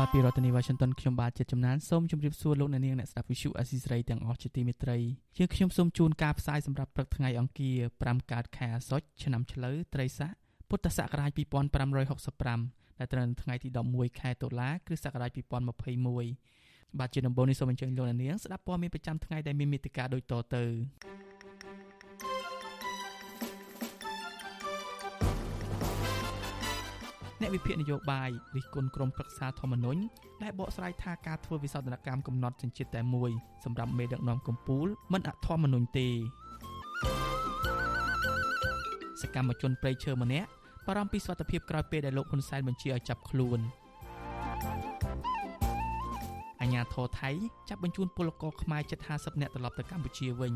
បាទពីរដ្ឋធានី Washington ខ្ញុំបាទជាចំណានសូមជម្រាបសួរលោកអ្នកនាងអ្នកស្ដាប់ Vuthu Azizi Serai ទាំងអស់ជាទីមេត្រីជាខ្ញុំសូមជូនការផ្សាយសម្រាប់ព្រឹកថ្ងៃអង្គារ5កើតខែអាសត់ឆ្នាំឆ្លូវត្រីស័កពុទ្ធសករាជ2565ដែលត្រូវនៅថ្ងៃទី11ខែតុលាគ្រិស្តសករាជ2021បាទជាដំបូងនេះសូមអញ្ជើញលោកអ្នកនាងស្ដាប់ព័ត៌មានប្រចាំថ្ងៃដែលមានមេត្តាដូចតទៅ អ្នកវិភាគនយោបាយរិះគន់ក្រុមប្រឹក្សាធម្មនុញ្ញដែលបកស្រាយថាការធ្វើវិសោធនកម្មកំណត់សញ្ជាតិតែមួយសម្រាប់មេដឹកនាំកម្ពុជាមិនអធម្មនុញ្ញទេសកម្មជនប្រៃឈើម្នាក់បារម្ភពីសុខភាពក្រោយពេលដែលលោកហ៊ុនសែនបញ្ជាឲ្យចាប់ខ្លួនអាញាធរថៃចាប់បញ្ជូនពលករខ្មែរជិត50នាក់ត្រឡប់ទៅកម្ពុជាវិញ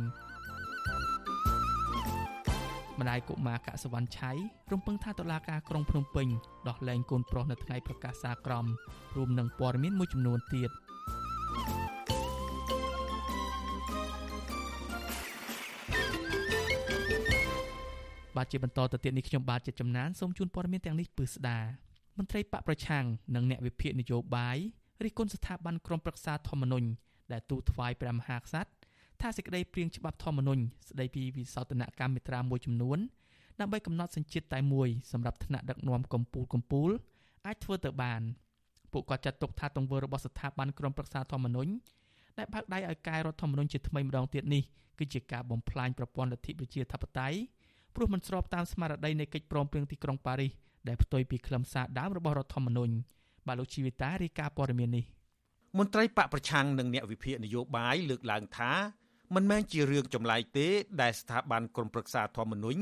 ម្ដាយកុមារកសវណ្ណឆៃរំពឹងថាតុលាការក្រុងភ្នំពេញដោះលែងកូនប្រុសនៅថ្ងៃប្រកាសសាក្រមរួមនឹងព័ត៌មានមួយចំនួនទៀតបាទជាបន្តទៅទៀតនេះខ្ញុំបាទជាចំណានសូមជូនព័ត៌មានទាំងនេះពឺស្ដាមន្ត្រីបកប្រឆាំងនិងអ្នកវិភាគនយោបាយរិះគន់ស្ថាប័នក្រមប្រឹក្សាធម្មនុញ្ញដែលទូថ្វាយព្រះមហាក្សត្រ ថាសេចក្តីព្រៀងច្បាប់ធម្មនុញ្ញស្តីពីវិសោធនកម្មមេត្រាមួយចំនួនដើម្បីកំណត់សញ្ជាតិតែមួយសម្រាប់ថ្នាក់ដឹកនាំកម្ពុជាកម្ពុជាអាចធ្វើទៅបានពួកគាត់ចាត់ទុកថាទង្វើរបស់ស្ថាប័នក្រមប្រឹក្សាធម្មនុញ្ញដែលបើកដៃឲ្យកែរដ្ឋធម្មនុញ្ញជាថ្មីម្ដងទៀតនេះគឺជាការបំផ្លាញប្រព័ន្ធលទ្ធិប្រជាធិបតេយ្យព្រោះមិនស្របតាមស្មារតីនៃកិច្ចព្រមព្រៀងទីក្រុងប៉ារីសដែលផ្ទុយពីខ្លឹមសារដើមរបស់រដ្ឋធម្មនុញ្ញបាទលោកជីវិតារាយការណ៍ព័ត៌មាននេះមន្ត្រីបកប្រឆាំងនិងអ្នកវិភាគនយោបាយលើកឡើងថា មិនមែនជារឿងចម្លែកទេ ដែលស្ថាប័នក្រមប្រឹក្សាធម្មនុញ្ញ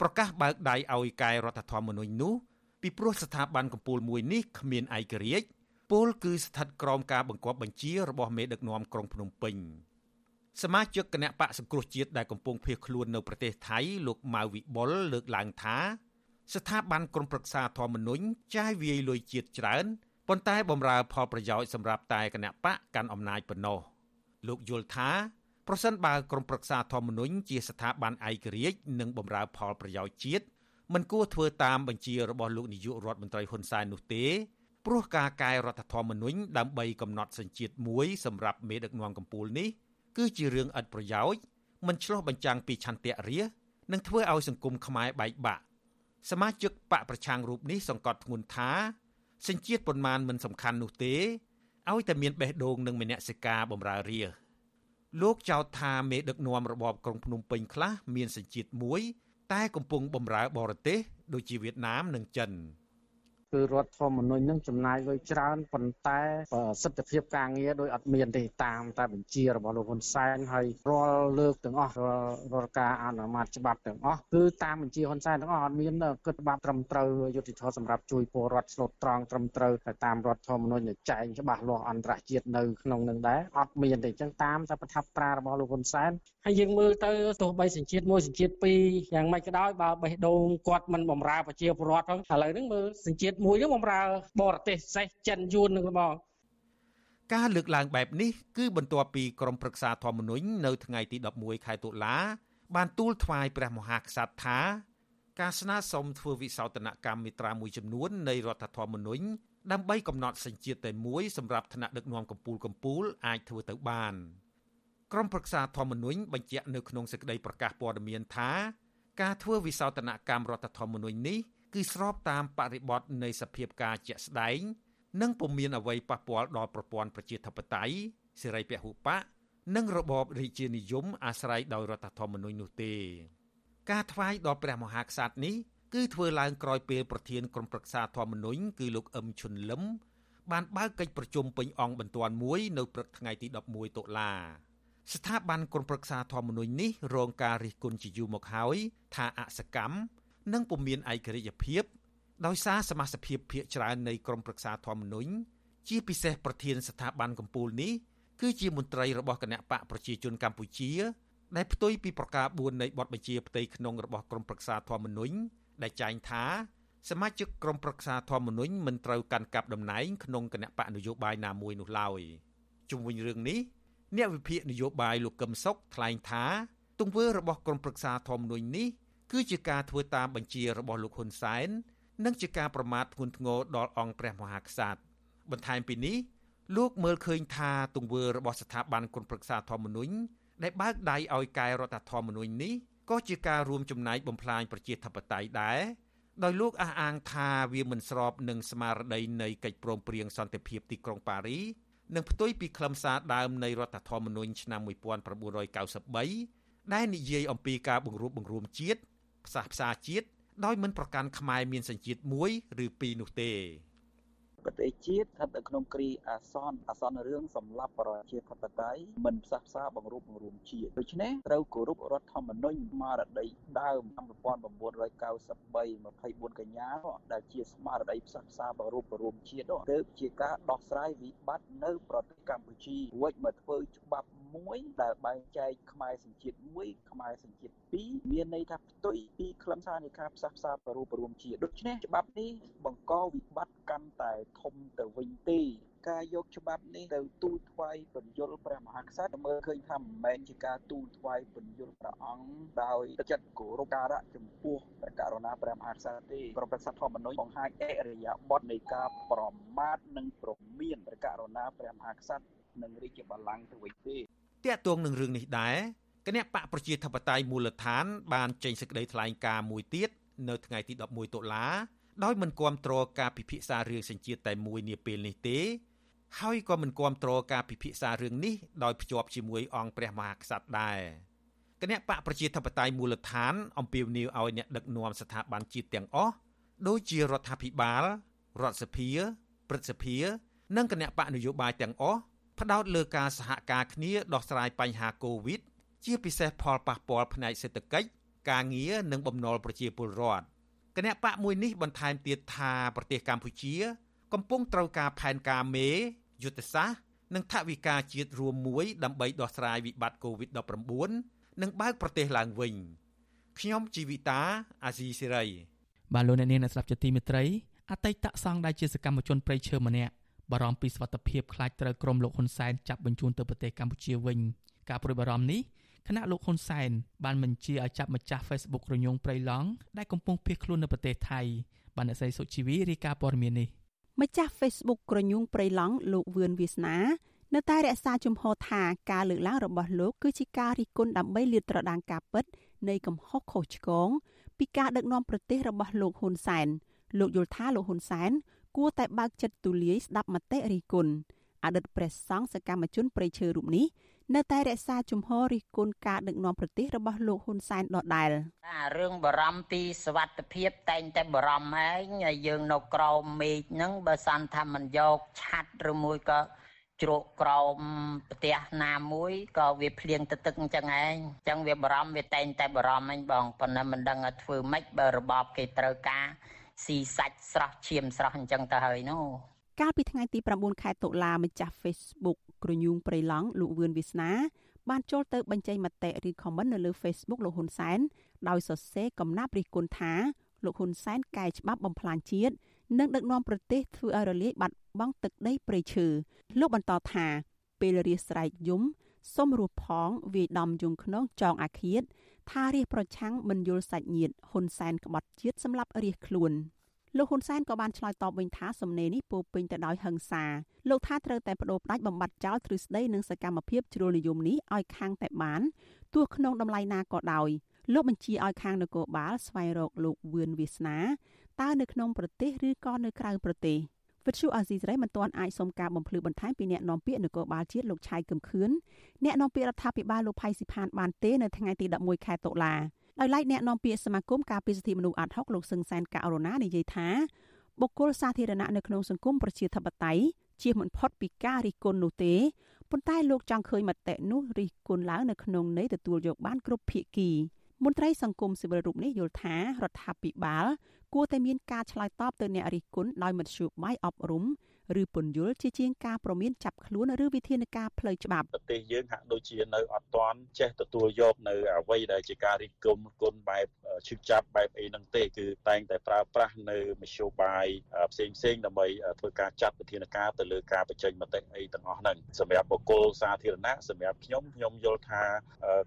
ប្រកាសបើកដៃឲ្យកែរដ្ឋធម្មនុញ្ញនោះពីព្រោះស្ថាប័នកម្ពុមួយនេះគ្មានឯករាជ្យពលគឺស្ថិតក្រោមការបង្គាប់បញ្ជារបស់មេដឹកនាំក្រុងភ្នំពេញសមាជិកគណៈបកសង្គ្រោះជាតិដែលកំពុងភៀសខ្លួននៅប្រទេសថៃលោកម៉ៅវិបុលលើកឡើងថាស្ថាប័នក្រមប្រឹក្សាធម្មនុញ្ញចាយវាយលុយជាតិច្រើនប៉ុន្តែបំរើផលប្រយោជន៍សម្រាប់តែគណៈបកកាន់អំណាចប៉ុណ្ណោះលោកយល់ថា ប្រសិនបើក្រមប្រឹក្សាធម្មនុញ្ញជាស្ថាប័នឯករាជ្យនិងបម្រើផលប្រយោជន៍ជាតិមិនគួរធ្វើតាមបញ្ជារបស់លោកនាយករដ្ឋមន្ត្រីហ៊ុនសែននោះទេព្រោះការកែរដ្ឋធម្មនុញ្ញដើម្បីកំណត់សញ្ជាតិមួយសម្រាប់មេដឹកនាំកម្ពុជានេះគឺជារឿងឥតប្រយោជន៍មិនឆ្លោះបញ្ចាំងពីឆន្ទៈរាជនិងធ្វើឲ្យសង្គមខ្មែរបែកបាក់សមាជិកបកប្រឆាំងរូបនេះសង្កត់ធ្ងន់ថាសញ្ជាតិប៉ុន្មានមិនសំខាន់នោះទេឲ្យតែមានបេះដូងនិងមនសិកាបំរើរាជ លោកចោទថាមេដឹកនាំរបបក្រុងភ្នំពេញខ្លះមានសញ្ជាតិមួយ តែកំពុងបំរើបរទេសដូចជាវៀតណាមនិងចិន។ គឺរដ្ឋធម្មនុញ្ញនឹងចំណាយលុយច្រើនប៉ុន្តែប្រសិទ្ធភាពការងារដោយអត់មានទេតាមតែបញ្ជារបស់លោកហ៊ុនសែនហើយរាល់លើកទាំងអស់រាល់រាល់ការអនុម័តច្បាប់ទាំងអស់គឺតាមបញ្ជាហ៊ុនសែនទាំងអស់អត់មានគិតច្បាប់ត្រឹមត្រូវយុត្តិធម៌សម្រាប់ជួយពលរដ្ឋស្លូតត្រង់ត្រឹមត្រូវទៅតាមរដ្ឋធម្មនុញ្ញដែលចែងច្បាស់លាស់អន្តរជាតិនៅក្នុងនឹងដែរអត់មានទេអញ្ចឹងតាមតែប្រថាប់ត្រារបស់លោកហ៊ុនសែនហើយយើងមើលទៅទោះបីសញ្ជាតិមួយសញ្ជាតិពីរយ៉ាងម៉េចក៏ដោយបើបេះដូងគាត់មិនបំរើប្រជាពលរដ្ឋផងឥឡូវហ្នឹងមើលសញ្ជាតិមួយហ្នឹងបំរើបរទេសសេះចិនយួននឹងមកការលើកឡើងបែបនេះគឺបន្ទាប់ពីក្រមប្រឹក្សាធម្មនុញ្ញនៅថ្ងៃទី11ខែតុលា បានទូលថ្វាយព្រះមហាក្សត្រថាការស្នើសុំធ្វើវិសោធនកម្មមេត្រាមួយចំនួននៃរដ្ឋធម្មនុញ្ញដើម្បីកំណត់សញ្ជាតិតែមួយសម្រាប់ថ្នាក់ដឹកនាំកម្ពុជាកម្ពុជាអាចធ្វើទៅបានក្រមប្រឹក្សាធម្មនុញ្ញបញ្ជាក់នៅក្នុងសេចក្តីប្រកាសព័ត៌មានថាការធ្វើវិសោធនកម្មរដ្ឋធម្មនុញ្ញនេះ គឺស្របតាមបរិបទនៃសភាពការជាក់ស្ដែង និងពុំមានអ្វីប៉ះពាល់ដល់ប្រព័ន្ធប្រជាធិបតេយ្យសេរីពហុបកនិងរបបរាជានិយមអាស្រ័យដោយរដ្ឋធម្មនុញ្ញនោះទេ ការថ្វាយដល់ព្រះមហាក្សត្រនេះគឺធ្វើឡើងក្រោយពេលប្រធានក្រុមប្រឹក្សាធម្មនុញ្ញគឺលោកអឹមឈុនលឹមបានបើកកិច្ចប្រជុំពេញអង្គបន្ទាន់មួយនៅព្រឹកថ្ងៃទី11តុលាស្ថាប័នក្រុមប្រឹក្សាធម្មនុញ្ញនេះរងការរិះគន់ជាយូរមកហើយថាអសកម្ម និងពុំមានឯករាជ្យភាពដោយសារសមាជិកភាពភាគច្រើននៃក្រុមប្រឹក្សាធម្មនុញ្ញជាពិសេសប្រធានស្ថាប័នកម្ពុជានេះគឺជាមន្ត្រីរបស់គណៈបកប្រជាជនកម្ពុជា ដែលផ្ទុយពីប្រការ4នៃបទបញ្ជាផ្ទៃក្នុងរបស់ក្រមប្រឹក្សាធម្មនុញ្ញដែលចែងថាសមាជិកក្រុមប្រឹក្សាធម្មនុញ្ញមិនត្រូវកាន់កាប់តំណែងក្នុងគណៈបកនយោបាយណាមួយនោះឡើយជុំវិញរឿងនេះអ្នកវិភាគនយោបាយលោកកឹមសុខថ្លែងថា ទង្វើរបស់ក្រុមប្រឹក្សាធម្មនុញ្ញនេះ គឺជាការធ្វើតាមបញ្ជារបស់លោកហ៊ុនសែននិងជាការប្រមាថធ្ងន់ធ្ងរដល់អង្គព្រះមហាក្សត្របន្ថែមពីនេះលោកមើលឃើញថាទង្វើរបស់ស្ថាប័នគុណប្រឹក្សាធម្មនុញ្ញដែលបើកដៃឲ្យកែរដ្ឋធម្មនុញ្ញនេះក៏ជាការរួមចំណែកបំផ្លាញប្រជាធិបតេយ្យដែរដោយលោកអះអាងថាវាមិនស្របនឹងស្មារតីនៃកិច្ចព្រមព្រៀងសន្តិភាពទីក្រុងប៉ារីនិងផ្ទុយពីខ្លឹមសារដើមនៃរដ្ឋធម្មនុញ្ញឆ្នាំ1993ដែលនិយាយអំពីការបង្រួបបង្រួមជាតិ ផ្សះផ្សាជាតិដោយមិនប្រកាន់ខ្មែរមានសញ្ជាតិមួយឬពីរនោះទេ ប្រទេសជាតិស្ថិតនៅក្នុងគ្រាអាសន្នអាសន្នរឿងសម្លាប់ប្រជាធិបតេយ្យមិនផ្សះផ្សាបង្រួបបង្រួមជាតិដូច្នេះត្រូវគោរពរដ្ឋធម្មនុញ្ញស្មារតីដើម1993 24កញ្ញាដែលជាស្មារតីផ្សះផ្សាបង្រួបបង្រួមជាតិទើបជាការដោះស្រាយវិបត្តិនៅប្រទេសកម្ពុជារួចមកធ្វើច្បាប់មួយដែលបែងចែកខ្មែរសញ្ជាតិមួយខ្មែរសញ្ជាតិពីរមានន័យថាផ្ទុយពីខ្លឹមសារនៃការផ្សះផ្សាប្ររូបរួមជាតិដូច្នេះច្បាប់នេះបង្កវិបត្តិកាន់តែធំទៅវិញទេការយកច្បាប់នេះទៅទូលថ្វាយពន្យល់ព្រះមហាក្សត្រមើលឃើញថាមិនមែនជាការទូលថ្វាយពន្យល់ព្រះអង្គដោយទឹកចិត្តគោរពការៈចំពោះព្រះករុណាព្រះមហាក្សត្រទេប្រព្រឹត្តធម្មនុញ្ញបង្ហាញអរិយាប័ត្រនៃការប្រមាថនិងប្រមានព្រះករុណាព្រះមហាក្សត្រនិងរាជបល្ល័ង្កទៅវិញទេតាក់ទងនឹងរឿងនេះដែរគណៈបកប្រជាធិបតេយ្យមូលដ្ឋាន បានចេញសេចក្តីថ្លែងការណ៍មួយទៀតនៅថ្ងៃទី11តុលា ដោយមិនគាំទ្រការពិភាក្សារឿងសញ្ជាតិតែមួយនាពេលនេះទេ ហើយក៏មិនគាំទ្រការពិភាក្សារឿងនេះដោយភ្ជាប់ជាមួយអង្គព្រះមហាក្សត្រដែរគណៈបកប្រជាធិបតេយ្យមូលដ្ឋានអំពាវនាវឲ្យអ្នកដឹកនាំស្ថាប័នជាតិទាំងអស់ដូចជារដ្ឋាភិបាលរដ្ឋសភាព្រឹទ្ធសភានិងគណៈបកនយោបាយទាំងអស់ផ្ដោតលើការសហការគ្នាដោះស្រាយបញ្ហាកូវីដជាពិសេសផលប៉ះពាល់ផ្នែកសេដ្ឋកិច្ចការងារនិងបំណុលប្រជាពលរដ្ឋ គណៈបកមួយនេះបន្ថែមទៀតថាប្រទេសកម្ពុជា កំពុងត្រូវការផែនការមេយុទ្ធសាស្ត្រនិងថវិកាជាតិរួមមួយដើម្បីដោះស្រាយវិបត្តិ COVID-19 និងបើកប្រទេសឡើងវិញខ្ញុំជីវិតាអាស៊ីសេរីបាទលោកអ្នកនាងអ្នកស្ដាប់ជាទីមេត្រីអតីតសង្ឃដែលជាសកម្មជនប្រៃឈើម្នាក់បារម្ភពីសុខភាពខ្លាចត្រូវក្រុមលោកហ៊ុនសែនចាប់បញ្ជូនទៅប្រទេសកម្ពុជាវិញការព្រួយបារម្ភនេះ គណៈលោកហ៊ុនសែនបានបញ្ជាឲ្យចាប់ម្ចាស់ Facebook រញងព្រៃឡង់ដែលកំពុងភៀសខ្លួននៅប្រទេសថៃបានអ្នកស្រីសុជីវីរាយការណ៍ព័ត៌មាននេះម្ចាស់ Facebook ក្រញូងព្រៃឡង់លោកវឿនវាសនានៅតែរក្សាជំហរថាការលើកឡើងរបស់លោកគឺជាការរិះគន់ដើម្បីលាតត្រដាងការពិតនៃកំហុសខុសឆ្គងពីការដឹកនាំប្រទេសរបស់លោកហ៊ុនសែនលោកយល់ថាលោកហ៊ុនសែនគួរតែបើកចិត្តទូលាយស្ដាប់មតិរិះគន់អតីតព្រះសង្ឃសកម្មជនប្រៃឈើរូបនេះ នៅតែរក្សាជំហររិះគន់ការដឹកនាំប្រទេសរបស់លោកហ៊ុនសែនដដែលអារឿងបារម្ភពីសวัสดิភាពតែងតែបារម្ភហើយយើងនៅក្រោមមេឃហ្នឹងបើសិនថាមិនយកឆាត់ឬមួយក៏ជ្រកក្រោមផ្ទះណាមួយក៏វាភ្លៀងទឹកទឹកអញ្ចឹងឯងអញ្ចឹងវាបារម្ភវាតែងតែបារម្ភឯងបងប៉ុន្តែមិនដឹងថាធ្វើម៉េចបើរបបគេត្រូវការស៊ីសាច់ស្រស់ឈាមស្រស់អញ្ចឹងទៅហើយនោះ កាលពីថ្ងៃទី9ខែតុលាម្ចាស់ Facebook ក្រញូងព្រៃឡង់លោកវឿនវាសនា បានចូលទៅបញ្ចេញមតិឬ comment នៅលើ Facebook លោកហ៊ុនសែនដោយសរសេរកំណាព្យរិះគន់ថាលោកហ៊ុនសែនកែច្បាប់បំផ្លាញជាតិនិងដឹកនាំប្រទេសធ្វើឲ្យរលាយបាត់បង់ទឹកដីព្រៃឈើលោកបន្តថាពេលរាស្រែកយំសុំរស់ផងវាយដំយងខ្នងចងអាឃាតថារាជប្រឆាំងមិនយល់សាច់ញាតិហ៊ុនសែនក្បត់ជាតិសម្រាប់រាជខ្លួន លោកហ៊ុនសែនក៏បានឆ្លើយតបវិញថាសំណេរនេះពោពេញទៅដោយហិង្សាលោកថាត្រូវតែបដូរផ្ដាច់បំបត្តិចោលទ្រឹស្ដីនិងសកម្មភាពជ្រុលនិយមនេះឲ្យខាងតែបានទោះក្នុងតម្លៃណាក៏ដោយលោកបញ្ជាឲ្យខាងនគរបាលស្វែងរកលោកវឿនវាសនាតើនៅក្នុងប្រទេសឬក៏នៅក្រៅប្រទេសវិទ្យុអាស៊ីសេរីមិនទាន់អាចសុំការបំភ្លឺបន្ថែមពីអ្នកនាំពាក្យនគរបាលជាតិលោកឆៃកឹមខឿនអ្នកនាំពាក្យរដ្ឋាភិបាលលោកផៃស៊ីផានបានទេនៅថ្ងៃទី11ខែតុលា ដោយឡែកអ្នកនាំពាក្យសមាគមការពារសិទ្ធិមនុស្សអាត់ហុកលោកសឹងសែនករណានិយាយថាបុគ្គលសាធារណៈនៅក្នុងសង្គមប្រជាធិបតេយ្យជៀសមិនផុតពីការរិះគន់នោះទេប៉ុន្តែលោកចង់ឃើញមតិនោះរិះគន់ឡើងនៅក្នុងន័យទទួលយកបានគ្រប់ភាគីមន្ត្រីសង្គមស៊ីវិលរូបនេះយល់ថារដ្ឋាភិបាលគួរតែមានការឆ្លើយតបទៅអ្នករិះគន់ដោយមធ្យោបាយអប់រំ ឬពន្យល់ជាជាងការប្រមានចាប់ខ្លួនឬវិធានការផ្លូវច្បាប់ប្រទេសយើងហាក់ដូចជានៅអត់ទាន់ចេះទទួលយកនៅអ្វីដែលជាការរិះគន់គុណបែបឈឺចាប់បែបអីហ្នឹងទេគឺតែងតែប្រើប្រាស់នៅមធ្យោបាយផ្សេងផ្សេងដើម្បីធ្វើការចាត់វិធានការទៅលើការបញ្ចេញមតិអីទាំងអស់ហ្នឹងសម្រាប់បុគ្គលសាធារណៈសម្រាប់ខ្ញុំខ្ញុំយល់ថា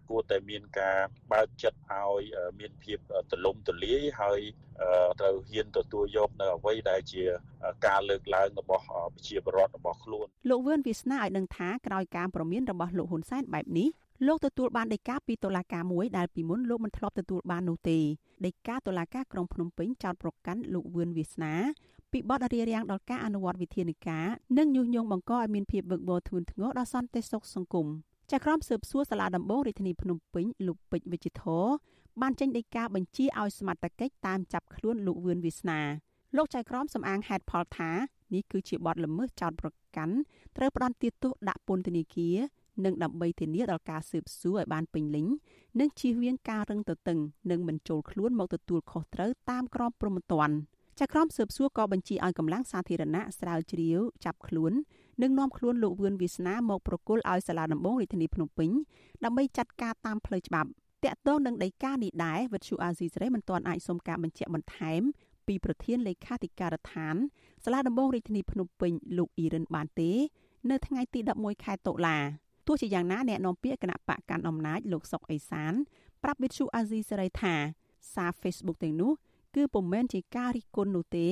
គួរតែមានការបើកចិត្តឲ្យមានភាពទលំទលាយហើយត្រូវហ៊ានទទួលយកនៅអ្វីដែលជាការលើកឡើងរបស់ប្រជាពលរដ្ឋរបស់ខ្លួនលោកវឿនវាសនាឲ្យដឹងថាក្រោយការប្រមានរបស់លោកហ៊ុនសែនបែបនេះលោកទទួលបានដីកាពីតុលាការមួយដែលពីមុនលោកមិនធ្លាប់ទទួលបាននោះទេដីកាតុលាការក្រុងភ្នំពេញចោទប្រកាន់លោកវឿនវាសនាពីបទរារាំងដល់ការអនុវត្តវិធានការនិងញុះញង់បង្កឲ្យមានភាពវឹកវរធ្ងន់ធ្ងរដល់សន្តិសុខសង្គមចាក្រមស៊ើបសួរសាលាដំបងរាជធានីភ្នំពេញលោកពេជ្រវិចិត្របានចេញដីកាបញ្ជាឲ្យសមត្ថកិច្ចតាមចាប់ខ្លួនលោកវឿនវាសនាលោកចៅក្រមសំអាងហេតុផលថា នេះគឺជាបទល្មើសចោតប្រកាន់ត្រូវផ្ដន្ទាទោសដាក់ពន្ធនាគារនិងដើម្បីធានាដល់ការស៊ើបសួរឲ្យបានពេញលេញនិងជៀសវាងការរឹងទទឹងនិងមិនចូលខ្លួនមកទទួលខុសត្រូវតាមក្រមព្រហ្មទណ្ឌចក្រមស៊ើបសួរក៏បញ្ជាឲ្យកម្លាំងសាធារណៈស្រាវជ្រាវចាប់ខ្លួននិងនាំខ្លួនលោកវឿនវាសនាមកប្រគល់ឲ្យសាលាដំបងរាជធានីភ្នំពេញដើម្បីចាត់ការតាមផ្លូវច្បាប់តាក់ទងនឹងដីកានេះដែរវិទ្យុអាស៊ីសេរីមិនទាន់អាចសុំការបញ្ជាក់បន្ថែម ពីប្រធានលេខាធិការដ្ឋានសាលាដំបងរាជធានីភ្នំពេញលោកអ៊ីរិនបានទេ នៅថ្ងៃទី11ខែតុលាទោះជាយ៉ាងណាអ្នកនាំពាក្យគណៈបកកាន់អំណាចលោកសុកអេសាន ប្រាប់វិទ្យុអាស៊ីសេរីថាសារ Facebook ទាំងនោះគឺពុំមែនជាការរិះគន់នោះទេ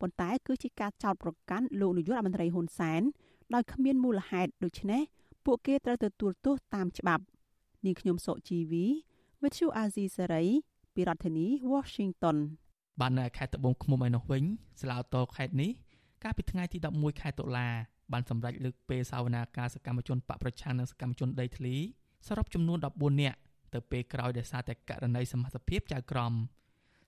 ប៉ុន្តែគឺជាការចោទប្រកាន់លោកនាយករដ្ឋមន្ត្រីហ៊ុនសែនដោយគ្មានមូលហេតុដូច្នេះពួកគេត្រូវទទួលទោសតាមច្បាប់នាងខ្ញុំសុជីវី With you Azizi Saray ពីរដ្ឋធានី Washington បាននៅខេត្តត្បូងឃ្មុំឯនោះវិញស្លាវតខេត្តនេះកាលពីថ្ងៃទី11ខែតុលាបានសម្រេចលើកពេលសាវនាការសកម្មជនបកប្រឆាំងនិងសកម្មជនដីធ្លីសរុបចំនួន14នាក់ទៅពេលក្រោយដោយសារតែករណីសមត្ថភាពចៅក្រម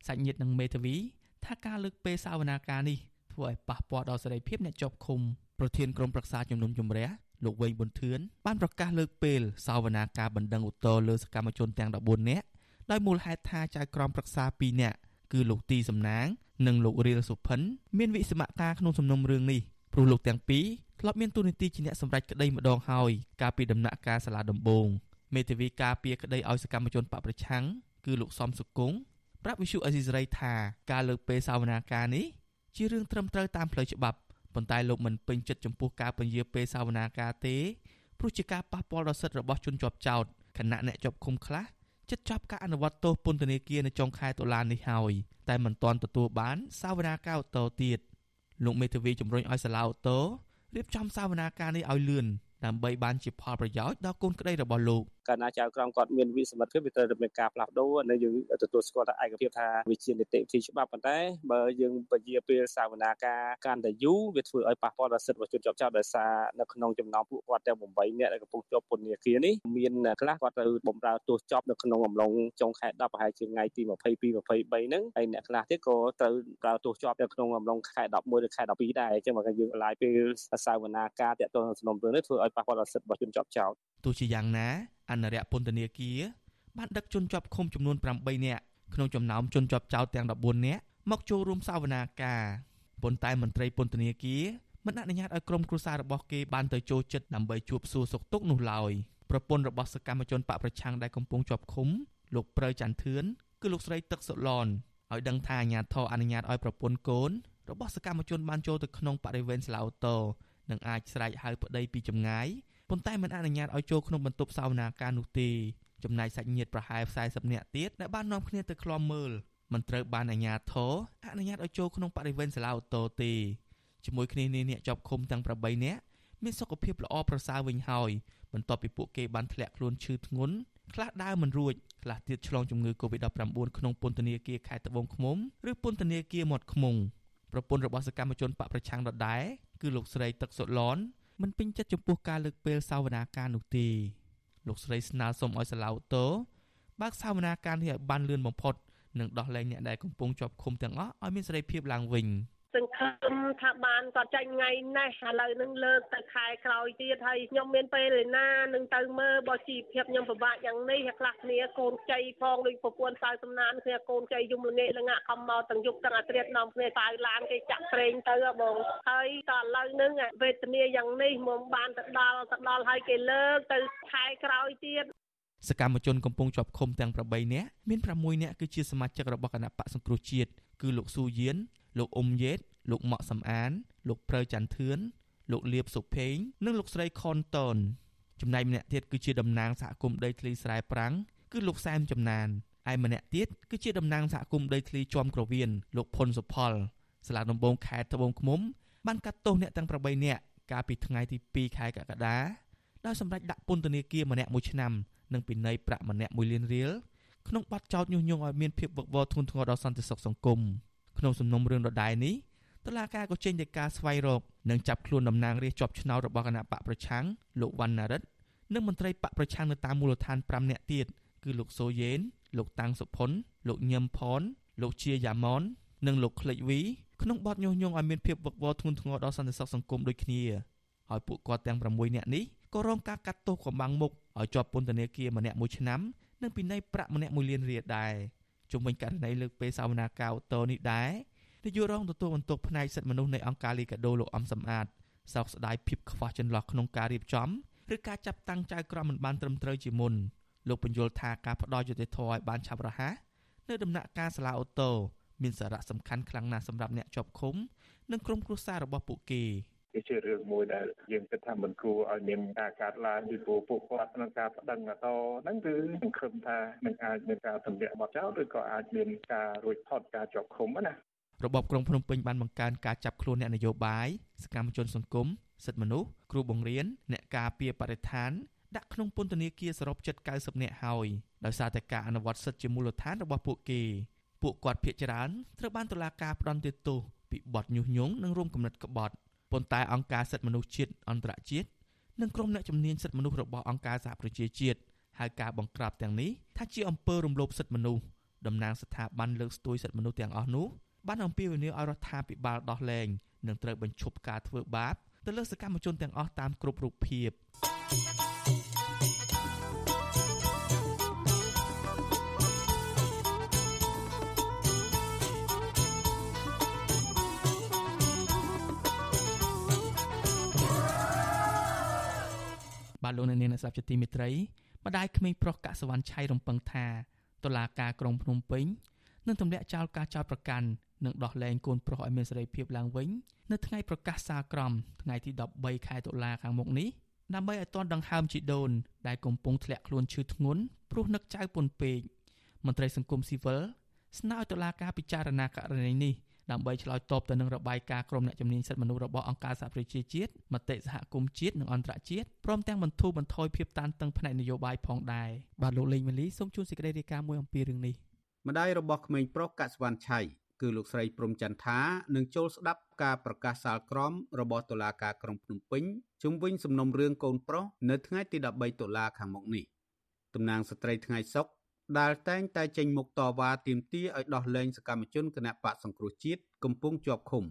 សាច់ញាតិនិងមេធាវីថាការលើកពេលសាវនាការនេះធ្វើឲ្យប៉ះពាល់ដល់សេរីភាពអ្នកជាប់ឃុំប្រធានក្រុមប្រឹក្សាជំនុំជម្រះលោកវែងប៊ុនធឿនបានប្រកាសលើកពេលសាវនាការបណ្ដឹងឧទ្ធរលើសកម្មជនទាំង14នាក់ដោយមូលហេតុថាចៅក្រមប្រឹក្សា2នាក់ គឺលោកទីសំណាង និងលោករៀលសុផិនមានវិសមការក្នុងសំណុំរឿងនេះព្រោះលោកទាំងពីរធ្លាប់មានទូនីតិជាអ្នកសម្រេចក្តីម្ដងហើយកាលពីដំណាក់កាលសាលាដំបងមេធាវីការពារក្តីឲ្យសកម្មជនបកប្រឆាំងគឺលោកសំសុគង្គប្រាប់វិសុអេស៊ីសរ៉ៃថាការលើកពេលសាវនាការនេះជារឿងត្រឹមត្រូវតាមផ្លូវច្បាប់ប៉ុន្តែលោកមិនពេញចិត្តចំពោះការពន្យាពេលសាវនាការទេព្រោះជាការប៉ះពាល់ដល់សិទ្ធិរបស់ជនជាប់ចោតគណៈអ្នកជាប់ឃុំខ្លះ ចិត្តចាប់ការអនុវត្តទោសពន្ធនាគារនៅចុងខែតុលានេះហើយតែមិនទាន់ទទួលបានសាវនាការអូតូទៀតលោកមេធាវីជំរុញឲ្យសាលាអូតូរៀបចំសាវនាការនេះឲ្យលឿនដើម្បីបានជាផលប្រយោជន៍ដល់កូនក្តីរបស់លោក កាលណាចៅក្រមគាត់មានវិសមត្ថភាពវាត្រូវមានការផ្លាស់ប្ដូរនៅយើងទទួលស្គាល់ថាឯកភាពថាវិជានីតិវិធីច្បាប់ប៉ុន្តែបើយើងពជាពេលសាវនាការកាន់តែយូរវាធ្វើឲ្យប៉ះពាល់ដល់សិទ្ធិរបស់ជនជាប់ចោតដោយសារនៅក្នុងចំណោមពួកគាត់ទាំង8នាក់ដែលកំពុងជាប់ពន្ធនាគារនេះមានខ្លះគាត់ត្រូវបំរើទោសចប់នៅក្នុងអំឡុងចុងខែ10ប្រហែលជាថ្ងៃទី22 23ហ្នឹងហើយអ្នកខ្លះទៀតក៏ត្រូវប្រើទោសជាប់នៅក្នុងអំឡុងខែ11ឬខែ12ដែរអញ្ចឹងបើយើងឡាយពេលសាវនាការតាក់ទងសំណុំរឿងនេះធ្វើឲ្យប៉ះពាល់ដល់សិទ្ធិរបស់ជនជាប់ចោតទោះជាយ៉ាងណា អនុរិយពន្ធនាគារបានដឹកជនជាប់ឃុំចំនួន8នាក់ក្នុងចំណោមជនជាប់ចោតទាំង14នាក់មកចូលរួមសវនាការប៉ុន្តែមន្ត្រីពន្ធនាគារមិនអនុញ្ញាតឲ្យក្រុមគ្រួសាររបស់គេបានទៅចូលចិត្តដើម្បីជួបសួរសុខទុក្ខនោះឡើយប្រពន្ធរបស់សកម្មជនបកប្រឆាំងដែលកំពុងជាប់ឃុំលោកប្រៅច័ន្ទធឿនគឺលោកស្រីទឹកសុឡនឲ្យដឹងថាអាញាធរអនុញ្ញាតឲ្យប្រពន្ធកូនរបស់សកម្មជនបានចូលទៅក្នុងបរិវេណសាឡាអូតូនិងអាចស្រែកហៅប្តីពីចម្ងាយ ប៉ុន្តែមិនអនុញ្ញាតឲ្យចូលក្នុងបន្ទប់សាវនាការនោះទេចំណែកសាច់ញាតិប្រហែល40នាក់ទៀតដែលបាននាំគ្នាទៅឃ្លាំមើលមិនត្រូវបានអាជ្ញាធរអនុញ្ញាតឲ្យចូលក្នុងបរិវេណសាលាអូតូទេជាមួយគ្នានេះអ្នកជាប់ឃុំទាំង8នាក់មានសុខភាពល្អប្រសើរវិញហើយបន្ទាប់ពីពួកគេបានធ្លាក់ខ្លួនឈឺធ្ងន់ខ្លះដើរមិនរួចខ្លះទៀតឆ្លងជំងឺ Covid-19 ក្នុងពន្ធនាគារខេត្តត្បូងឃ្មុំឬពន្ធនាគារមាត់ឃ្មុំប្រពន្ធរបស់សកម្មជនបកប្រឆាំងដដែលគឺលោកស្រីទឹកសុឡន មិនពេញចិត្តចំពោះការលើកពេលសាវនាការនោះទេលោកស្រីស្នើសុំឲ្យសាឡាវតូបើកសាវនាការនេះឲ្យបានលឿនបំផុតនិងដោះលែងអ្នកដែលកំពុងជាប់ឃុំទាំងអស់ឲ្យមានសេរីភាពឡើងវិញ សង្ឃឹមថាបានគាត់ចាញ់ថ្ងៃនេះឥឡូវនឹងលើកទៅខែក្រោយទៀតហើយខ្ញុំមានពេលឯណានឹងទៅមើលបើជីវភាពខ្ញុំពិបាកយ៉ាងនេះខ្លះគ្នាកូនចៃផងដូចប្រពន្ធសៅសំណានគ្នាកូនចៃយំល្ងាកល្ងាក់ខំមកទាំងយប់ទាំងអាត្រៀតនាំគ្នាសៅឡានគេចាក់ប្រេងទៅបងហើយតឥឡូវនឹងវេទនាយ៉ាងនេះមកបានទៅដល់ទៅដល់ហើយគេលើកទៅខែក្រោយទៀតសកម្មជនកំពុងជាប់ឃុំទាំង8នាក់មាន6នាក់គឺជាសមាជិករបស់គណៈបកសង្គ្រោះជាតិគឺលោកស៊ូយៀន លោកអ៊ុំយេតលោកម៉ាក់សំអាន លោកព្រើច័ន្ទធឿនលោកលៀបសុភេង និងលោកស្រីខុនតនចំណែកម្នាក់ទៀតគឺជាតំណាងសហគមន៍ដីធ្លីស្រែប្រាំងគឺលោកសែមចំណានឯម្នាក់ទៀតគឺជាតំណាងសហគមន៍ដីធ្លីជាំក្រវៀនលោកផុនសុផលសាលាដំបងខេត្តត្បូងឃ្មុំបានកាត់ទោសអ្នកទាំង8នាក់កាលពីថ្ងៃទី2ខែកក្កដាដោយសម្រេចដាក់ពន្ធនាគារម្នាក់1ឆ្នាំនិងពិន័យប្រាក់ម្នាក់1លានរៀលក្នុងបទចោទញុះញង់ឲ្យមានភាពវឹកវរធ្ងន់ធ្ងរដល់សន្តិសុខសង្គម ក្នុងសំណុំរឿងដដែលនេះតុលាការក៏ចេញដីកាស្វែងរកនិងចាប់ខ្លួនតំណាងរាស្ត្រជាប់ឆ្នោតរបស់គណៈបកប្រឆាំងលោកវណ្ណារិទ្ធនិងមន្ត្រីបកប្រឆាំងនៅតាមមូលដ្ឋាន5នាក់ទៀតគឺលោកសូយេនលោកតាំងសុផុនលោកញឹមផនលោកជាយ៉ាម៉ុននិងលោកក្លេចវីក្នុងបទញុះញង់ឲ្យមានភាពវឹកវរធ្ងន់ធ្ងរដល់សន្តិសុខសង្គមដូចគ្នាហើយពួកគាត់ទាំង6នាក់នេះក៏រងការកាត់ទោសកំបាំងមុខឲ្យជាប់ពន្ធនាគារម្នាក់1ឆ្នាំនិងពិន័យប្រាក់ម្នាក់1លានរៀលដែរ ជុំវិញករណីលើកពេលសវនាការអូតូនេះដែរនាយករងទទួលបន្ទុកផ្នែកសិទ្ធិមនុស្សនៃអង្គការលីកាដូលោកអំសំអាតសោកស្ដាយភាពខ្វះចន្លោះក្នុងការរៀបចំឬការចាប់តាំងចៅក្រមមិនបានត្រឹមត្រូវជាមុនលោកបញ្យល់ថាការផ្ដល់យុត្តិធម៌ឲ្យបានឆាប់រហ័សនៅដំណាក់កាលសាលាអូតូមានសារៈសំខាន់ខ្លាំងណាស់សម្រាប់អ្នកជាប់ឃុំនិងក្រុមគ្រួសាររបស់ពួកគេគឺ ជារឿងមួយដែលយើងគិតថាមិនគួរឲ្យមានការកាត់ឡើងពីព្រោះពួកគាត់ក្នុងការប្តឹងអតហ្នឹងគឺសង្ឃឹមថានឹងអាចមានការទម្លាក់បទចោលឬក៏អាចមានការរួចផុតការជាប់ឃុំណារបបក្រុងភ្នំពេញបានបង្កើនការចាប់ខ្លួនអ្នកនយោបាយសកម្មជនសង្គមសិទ្ធិមនុស្សគ្រូបង្រៀនអ្នកការពារបរិស្ថានដាក់ក្នុងពន្ធនាគារសរុបជិត90នាក់ហើយដោយសារតែការអនុវត្តសិទ្ធិជាមូលដ្ឋានរបស់ពួកគេពួកគាត់ភ័យច្រើនត្រូវបានតុលាការផ្តន្ទាទោសពីបទញុះញង់និងរួមគំនិតក្បត់ ប៉ុន្តែអង្គការសិទ្ធិមនុស្សជាតិអន្តរជាតិនិងក្រុមអ្នកជំនាញសិទ្ធិមនុស្សរបស់អង្គការសហប្រជាជាតិហៅការបង្ក្រាបទាំងនេះថាជាអំពើរំលោភសិទ្ធិមនុស្សតំណាងស្ថាប័នលើកស្ទួយសិទ្ធិមនុស្សទាំងអស់នោះបានអំពាវនាវឲ្យរដ្ឋាភិបាលដោះលែងនិងត្រូវបញ្ឈប់ការធ្វើបាបទៅលើសកម្មជនទាំងអស់តាមគ្រប់រូបភាព បាទលោកអ្នកនាងអ្នកស្ដាប់ជាទីមេត្រីម្ដាយក្មេងប្រុសកសវណ្ណឆៃរំពឹងថាតុលាការក្រុងភ្នំពេញនឹងទម្លាក់ចោលការចោទប្រកាន់និងដោះលែងកូនប្រុសឲ្យមានសេរីភាពឡើងវិញនៅថ្ងៃប្រកាសសាលក្រមថ្ងៃទី13ខែតុលាខាងមុខនេះដើម្បីឲ្យទាន់ដង្ហើមជីដូនដែលកំពុងធ្លាក់ខ្លួនឈឺធ្ងន់ព្រោះនឹកចៅពុនពេកមន្ត្រីសង្គមស៊ីវិលស្នើឲ្យតុលាការពិចារណាករណីនេះ ដើម្បីឆ្លើយតបទៅនឹងរបាយការណ៍ក្រុមអ្នកជំនាញសិទ្ធិមនុស្សរបស់អង្គការសហប្រជាជាតិមតិសហគមន៍ជាតិនិងអន្តរជាតិព្រមទាំងបន្ធូរបន្ថយភាពតានតឹងផ្នែកនយោបាយផងដែរបាទលោកលេងម៉ាលីសូមជួនសេចក្តីរាយការណ៍មួយអំពីរឿងនេះម្ដាយរបស់ក្មេងប្រុសកសវណ្ណឆៃគឺលោកស្រីព្រំចន្ទថានឹងចូលស្ដាប់ការប្រកាសសាលក្រមរបស់តុលាការក្រុងភ្នំពេញជុំវិញសំណុំរឿងកូនប្រុសនៅថ្ងៃទី13តុលាខាងមុខនេះតំណាងស្ត្រីថ្ងៃសុក ដែលតែងតែចេញមុខតវ៉ាទាមទារឲ្យដោះលែងសកម្មជនគណៈបកសង្គ្រោះជាតិកំពុងជាប់ឃុំ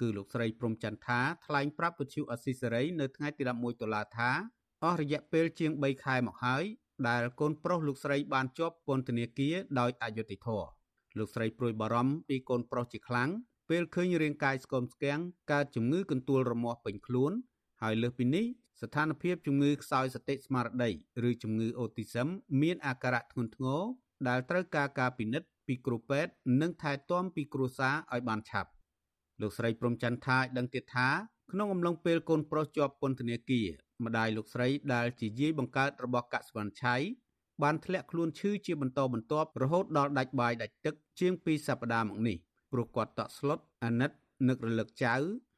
គឺលោកស្រីព្រំចន្ទថាថ្លែងប្រាប់វិទ្យុអស៊ីសេរីនៅថ្ងៃទី11តុលាថាអស់រយៈពេលជាង3ខែមកហើយដែលកូនប្រុសលោកស្រីបានជាប់ពន្ធនាគារដោយអយុត្តិធម៌លោកស្រីព្រួយបារម្ភពីកូនប្រុសជាខ្លាំងពេលឃើញរាងកាយស្គមស្គាំងកើតជំងឺកន្ទួលរមាស់ពេញខ្លួនហើយលើសពីនេះ ស្ថានភាពជំងឺខ្សោយសតិស្មារតីឬជំងឺអូទីសឹមមានអាការៈធ្ងន់ធ្ងរដែលត្រូវការការពិនិត្យពីគ្រូពេទ្យនិងថែទាំពីគ្រួសារឲ្យបានឆាប់លោកស្រីព្រំចន្ទថាដឹងទៀតថាក្នុងអំឡុងពេលកូនប្រុសជាប់ពន្ធនាគារម្ដាយលោកស្រីដែលជាយាយបង្កើតរបស់កសវណ្ណឆៃបានធ្លាក់ខ្លួនឈឺជាបន្តបន្ទាប់រហូតដល់ដាច់បាយដាច់ទឹកជាង2សប្តាហ៍មកនេះព្រោះគាត់តក់ស្លុតអាណិតនឹករលឹកចៅ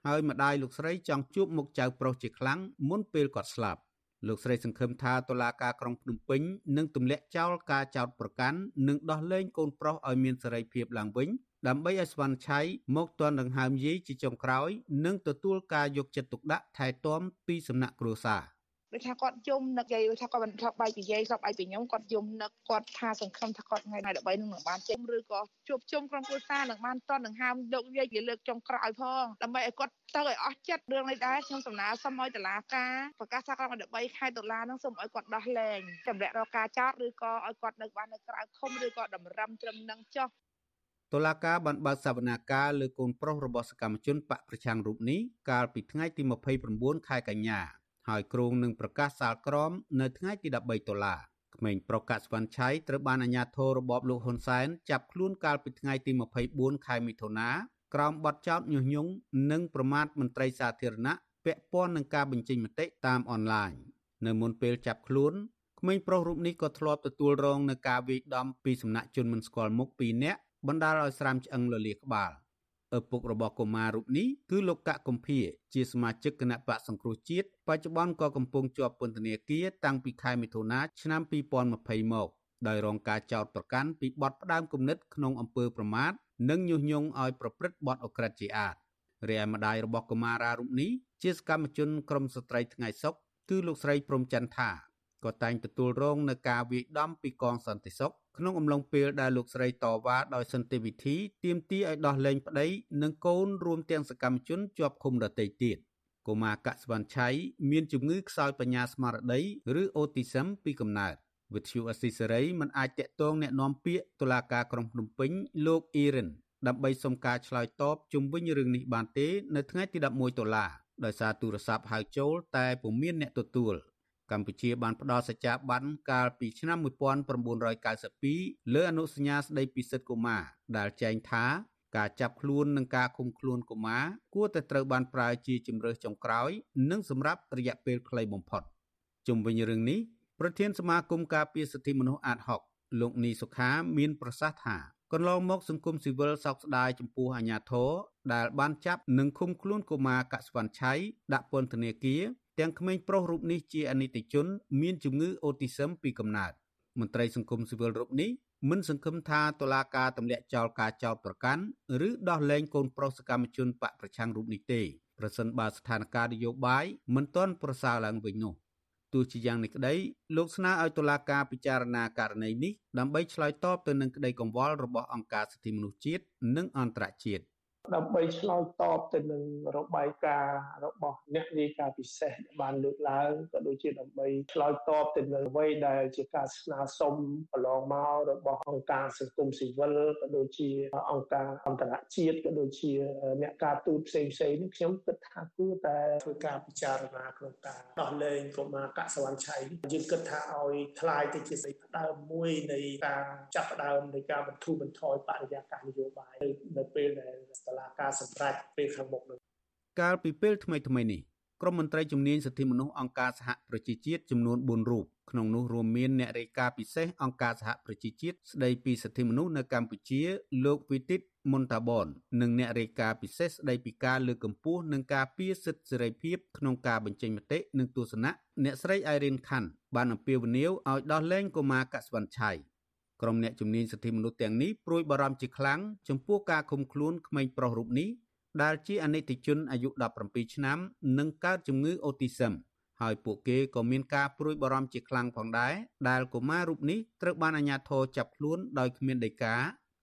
ហើយម្ដាយលោកស្រីចង់ជួបមុខចៅប្រុសជាខ្លាំងមុនពេលគាត់ស្លាប់លោកស្រីសង្ឃឹមថាតុលាការក្រុងភ្នំពេញនឹងទម្លាក់ចោលការចោទប្រកាន់និងដោះលែងកូនប្រុសឲ្យមានសេរីភាពឡើងវិញដើម្បីឲ្យស្វណ្ណឆៃមកទាន់ដង្ហើមយាយជាចុងក្រោយ និងទទួលការយកចិត្តទុកដាក់ថែទាំពីសំណាក់គ្រួសារ ដូចថាគាត់យំនឹកយាយថាគាត់មិនធ្លាប់បាយពីយាយធ្លាប់បាយពីខ្ញុំគាត់យំនឹកគាត់ថាសង្ឃឹមថាគាត់ថ្ងៃណា13នឹងបានចេញឬក៏ជួបជុំក្រុមគ្រួសារនឹងបានតន់នឹងហាមលោកយាយវាលើកចុងក្រោយផងដើម្បីឲ្យគាត់ទៅឲ្យអស់ចិត្តរឿងនេះដែរខ្ញុំសំណើសុំឲ្យតុលាការប្រកាសថាគាត់13ខែតុលានឹងសូមឲ្យគាត់ដោះលែងចម្រាក់រកការចោទឬក៏ឲ្យគាត់នៅបាននៅក្រៅឃុំឬក៏តម្រឹមត្រឹមនឹងចុះតុលាការបានបើកសវនាការលើកូនប្រុសរបស់សកម្មជនបកប្រឆាំងរូបនេះកាលពីថ្ងៃទី29ខែកញ្ញា ហើយគ្រងនឹងប្រកាសសាលក្រមនៅថ្ងៃទី13តុលាក្មេងប្រុសកាក់ស្វាន់ឆៃត្រូវបានអាជ្ញាធររបបលោកហ៊ុនសែនចាប់ខ្លួនកាលពីថ្ងៃទី24ខែមិថុនាក្រោមបទចោទញុះញង់និងប្រមាថមន្ត្រីសាធារណៈពាក់ព័ន្ធនឹងការបញ្ចេញមតិតាមអនឡាញនៅមុនពេលចាប់ខ្លួនក្មេងប្រុសរូបនេះក៏ធ្លាប់ទទួលរងនឹងការវាយដំពីសំណាក់ជនមិនស្គាល់មុខ2នាក់បណ្ដាលឲ្យស្រាមឆ្អឹងលលាក្បាល ឪពុករបស់កុមាររូបនេះគឺលោកកកកំភាជាសមាជិកគណៈបកសង្គ្រោះជាតិបច្ចុប្បន្នក៏កំពុងជាប់ពន្ធនាគារតាំងពីខែមិថុនាឆ្នាំ2020មកដោយរងការចោទប្រកាន់ពីបទផ្ដាំគំនិតក្នុងអំពើប្រមាថនិងញុះញង់ឲ្យប្រព្រឹត្តបទអក្រិតជាអាតរាយម្ដាយរបស់កុមារារូបនេះជាសកម្មជនក្រមស្ត្រីថ្ងៃសុខគឺលោកស្រីព្រំច័ន្ទថា ក៏តែងទទួលរងនឹងការវាយដំពីកងសន្តិសុខក្នុងអំឡុងពេលដែលលោកស្រីតវ៉ាដោយសន្តិវិធីទាមទារឲ្យដោះលែងប្តីនិងកូនរួមទាំងសកម្មជនជាប់ឃុំដទៃទៀតកុមារកសវណ្ណឆៃមានជំងឺខ្សោយបញ្ញាស្មារតីឬអូទីសឹមពីកំណើតវិទ្យុអស៊ីសេរីមិនអាចតាក់ទងแนะនាំពាក្យតុលាការក្រុងភ្នំពេញលោកអ៊ីរិនដើម្បីសុំការឆ្លើយតបជុំវិញរឿងនេះបានទេនៅថ្ងៃទី11តុលាដោយសារទូរស័ព្ទហៅចូលតែពុំមានអ្នកទទួល កម្ពុជាបានផ្ដល់សច្ចាប័នកាលពីឆ្នាំ1992លើអនុសញ្ញាស្តីពីសិទ្ធិកុមារដែលចែងថាការចាប់ខ្លួននិងការឃុំខ្លួនកុមារគួរតែត្រូវបានប្រើជាជំរើសចុងក្រោយ និងសម្រាប់រយៈពេលខ្លីបំផុតជុំវិញរឿងនេះប្រធានសមាគមការពារសិទ្ធិមនុស្សអាតហុកលោកនីសុខាមានប្រសាសន៍ថាកន្លងមកសង្គមស៊ីវិលសោកស្ដាយចំពោះអាញាធរដែលបានចាប់និងឃុំខ្លួនកុមារកសវណ្ណឆៃដាក់ពន្ធនាគារ ទាំងក្មេងប្រុសរូបនេះជាអនិច្ចជន មានជំងឺអូទីសឹមពីកំណើតមន្ត្រីសង្គមស៊ីវិលរូបនេះមិនសង្ឃឹមថាតុលាការទម្លាក់ចោលការចោទប្រកាន់ឬដោះលែងកូនប្រុសសកម្មជនបកប្រឆាំងរូបនេះទេប្រសិនបើស្ថានភាពនយោបាយមិនទាន់ប្រសើរឡើងវិញនោះទោះជាយ៉ាងនេះក្តីលោកស្នើឲ្យតុលាការពិចារណាករណីនេះដើម្បីឆ្លើយតបទៅនឹងក្តីកង្វល់របស់អង្គការសិទ្ធិមនុស្សជាតិនិងអន្តរជាតិ ដើម្បីឆ្លើយតបទៅនឹងរបាយការណ៍របស់អ្នកនាយការពិសេសដែលបានលើកឡើងក៏ដូចជាដើម្បីឆ្លើយតបទៅនឹងអ្វីដែលជាការស្នើសុំកន្លងមករបស់អង្គការសង្គមស៊ីវិលក៏ដូចជាអង្គការអន្តរជាតិក៏ដូចជាអ្នកការទូតផ្សេងផ្សេងនេះខ្ញុំគិតថាគួរតែធ្វើការពិចារណាក្នុងការដោះលែងកុមារកសវណ្ណឆៃយើងគិតថាឲ្យคลายទៅជាសេចក្តីផ្ដើមមួយនៃការចាប់ផ្ដើមនៃការបន្ធូរបន្ថយបរិយាកាសនយោបាយនៅពេលដែល តឡាការសម្រាប់ពេលខាងមុខនោះកាលពីពេលថ្មីថ្មីនេះក្រុមមន្ត្រីជំនាញសិទ្ធិមនុស្សអង្គការសហប្រជាជាតិចំនួន4រូបក្នុងនោះរួមមានអ្នករាយការណ៍ពិសេសអង្គការសហប្រជាជាតិស្ដីពីសិទ្ធិមនុស្សនៅកម្ពុជា លោកវិទិតមុនតាបននិងអ្នករាយការណ៍ពិសេសស្ដីពីការលើកកម្ពស់និងការពារសិទ្ធិសេរីភាពក្នុងការបញ្ចេញមតិនិងទស្សនៈអ្នកស្រីអៃរិនខាន់បានអំពាវនាវឲ្យដោះលែងកុមារកសវណ្ណឆៃ ក្រុមអ្នកជំនាញសិទ្ធិមនុស្សទាំងនេះព្រួយបារម្ភជាខ្លាំងចំពោះការឃុំខ្លួនក្មេងប្រុសរូបនេះដែលជាអនិច្ចជនអាយុ17ឆ្នាំនិងកើតជំងឺអូទីសឹមហើយពួកគេក៏មានការព្រួយបារម្ភជាខ្លាំងផងដែរដែលកុមាររូបនេះត្រូវបានអាជ្ញាធរចាប់ខ្លួនដោយគ្មានដីកា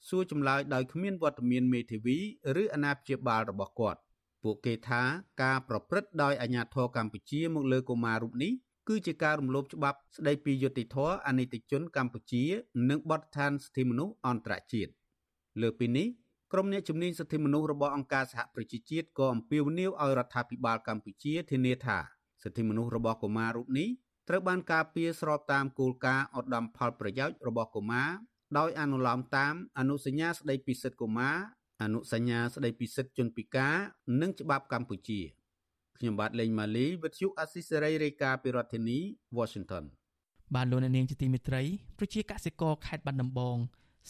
សួរចម្លើយដោយគ្មានវត្តមានមេធាវីឬអាណាព្យាបាលរបស់គាត់ពួកគេថាការប្រព្រឹត្តដោយអាជ្ញាធរកម្ពុជាមកលើកុមាររូបនេះ គឺជាការរំលោភច្បាប់ស្តីពីយុត្តិធម៌អនិច្ចជនកម្ពុជា និងបទដ្ឋានសិទ្ធិមនុស្សអន្តរជាតិលើពីនេះក្រុមអ្នកជំនាញសិទ្ធិមនុស្សរបស់អង្គការសហប្រជាជាតិក៏អំពាវនាវឲ្យរដ្ឋាភិបាលកម្ពុជាធានាថាសិទ្ធិមនុស្សរបស់កុមាររូបនេះត្រូវបានការពារស្របតាមគោលការណ៍ឧត្តមផលប្រយោជន៍របស់កុមារដោយអនុលោមតាមអនុសញ្ញាស្តីពីសិទ្ធិកុមារអនុសញ្ញាស្តីពីសិទ្ធិជនពិការ និងច្បាប់កម្ពុជា។ ខ្ញុំបាទលេងម៉ាលីវិទ្យុអស៊ីសេរីរាយការណ៍ពីរដ្ឋធានី Washington បាទលោកនាងជាទីមេត្រីប្រជាកសិករខេត្តបាត់ដំបង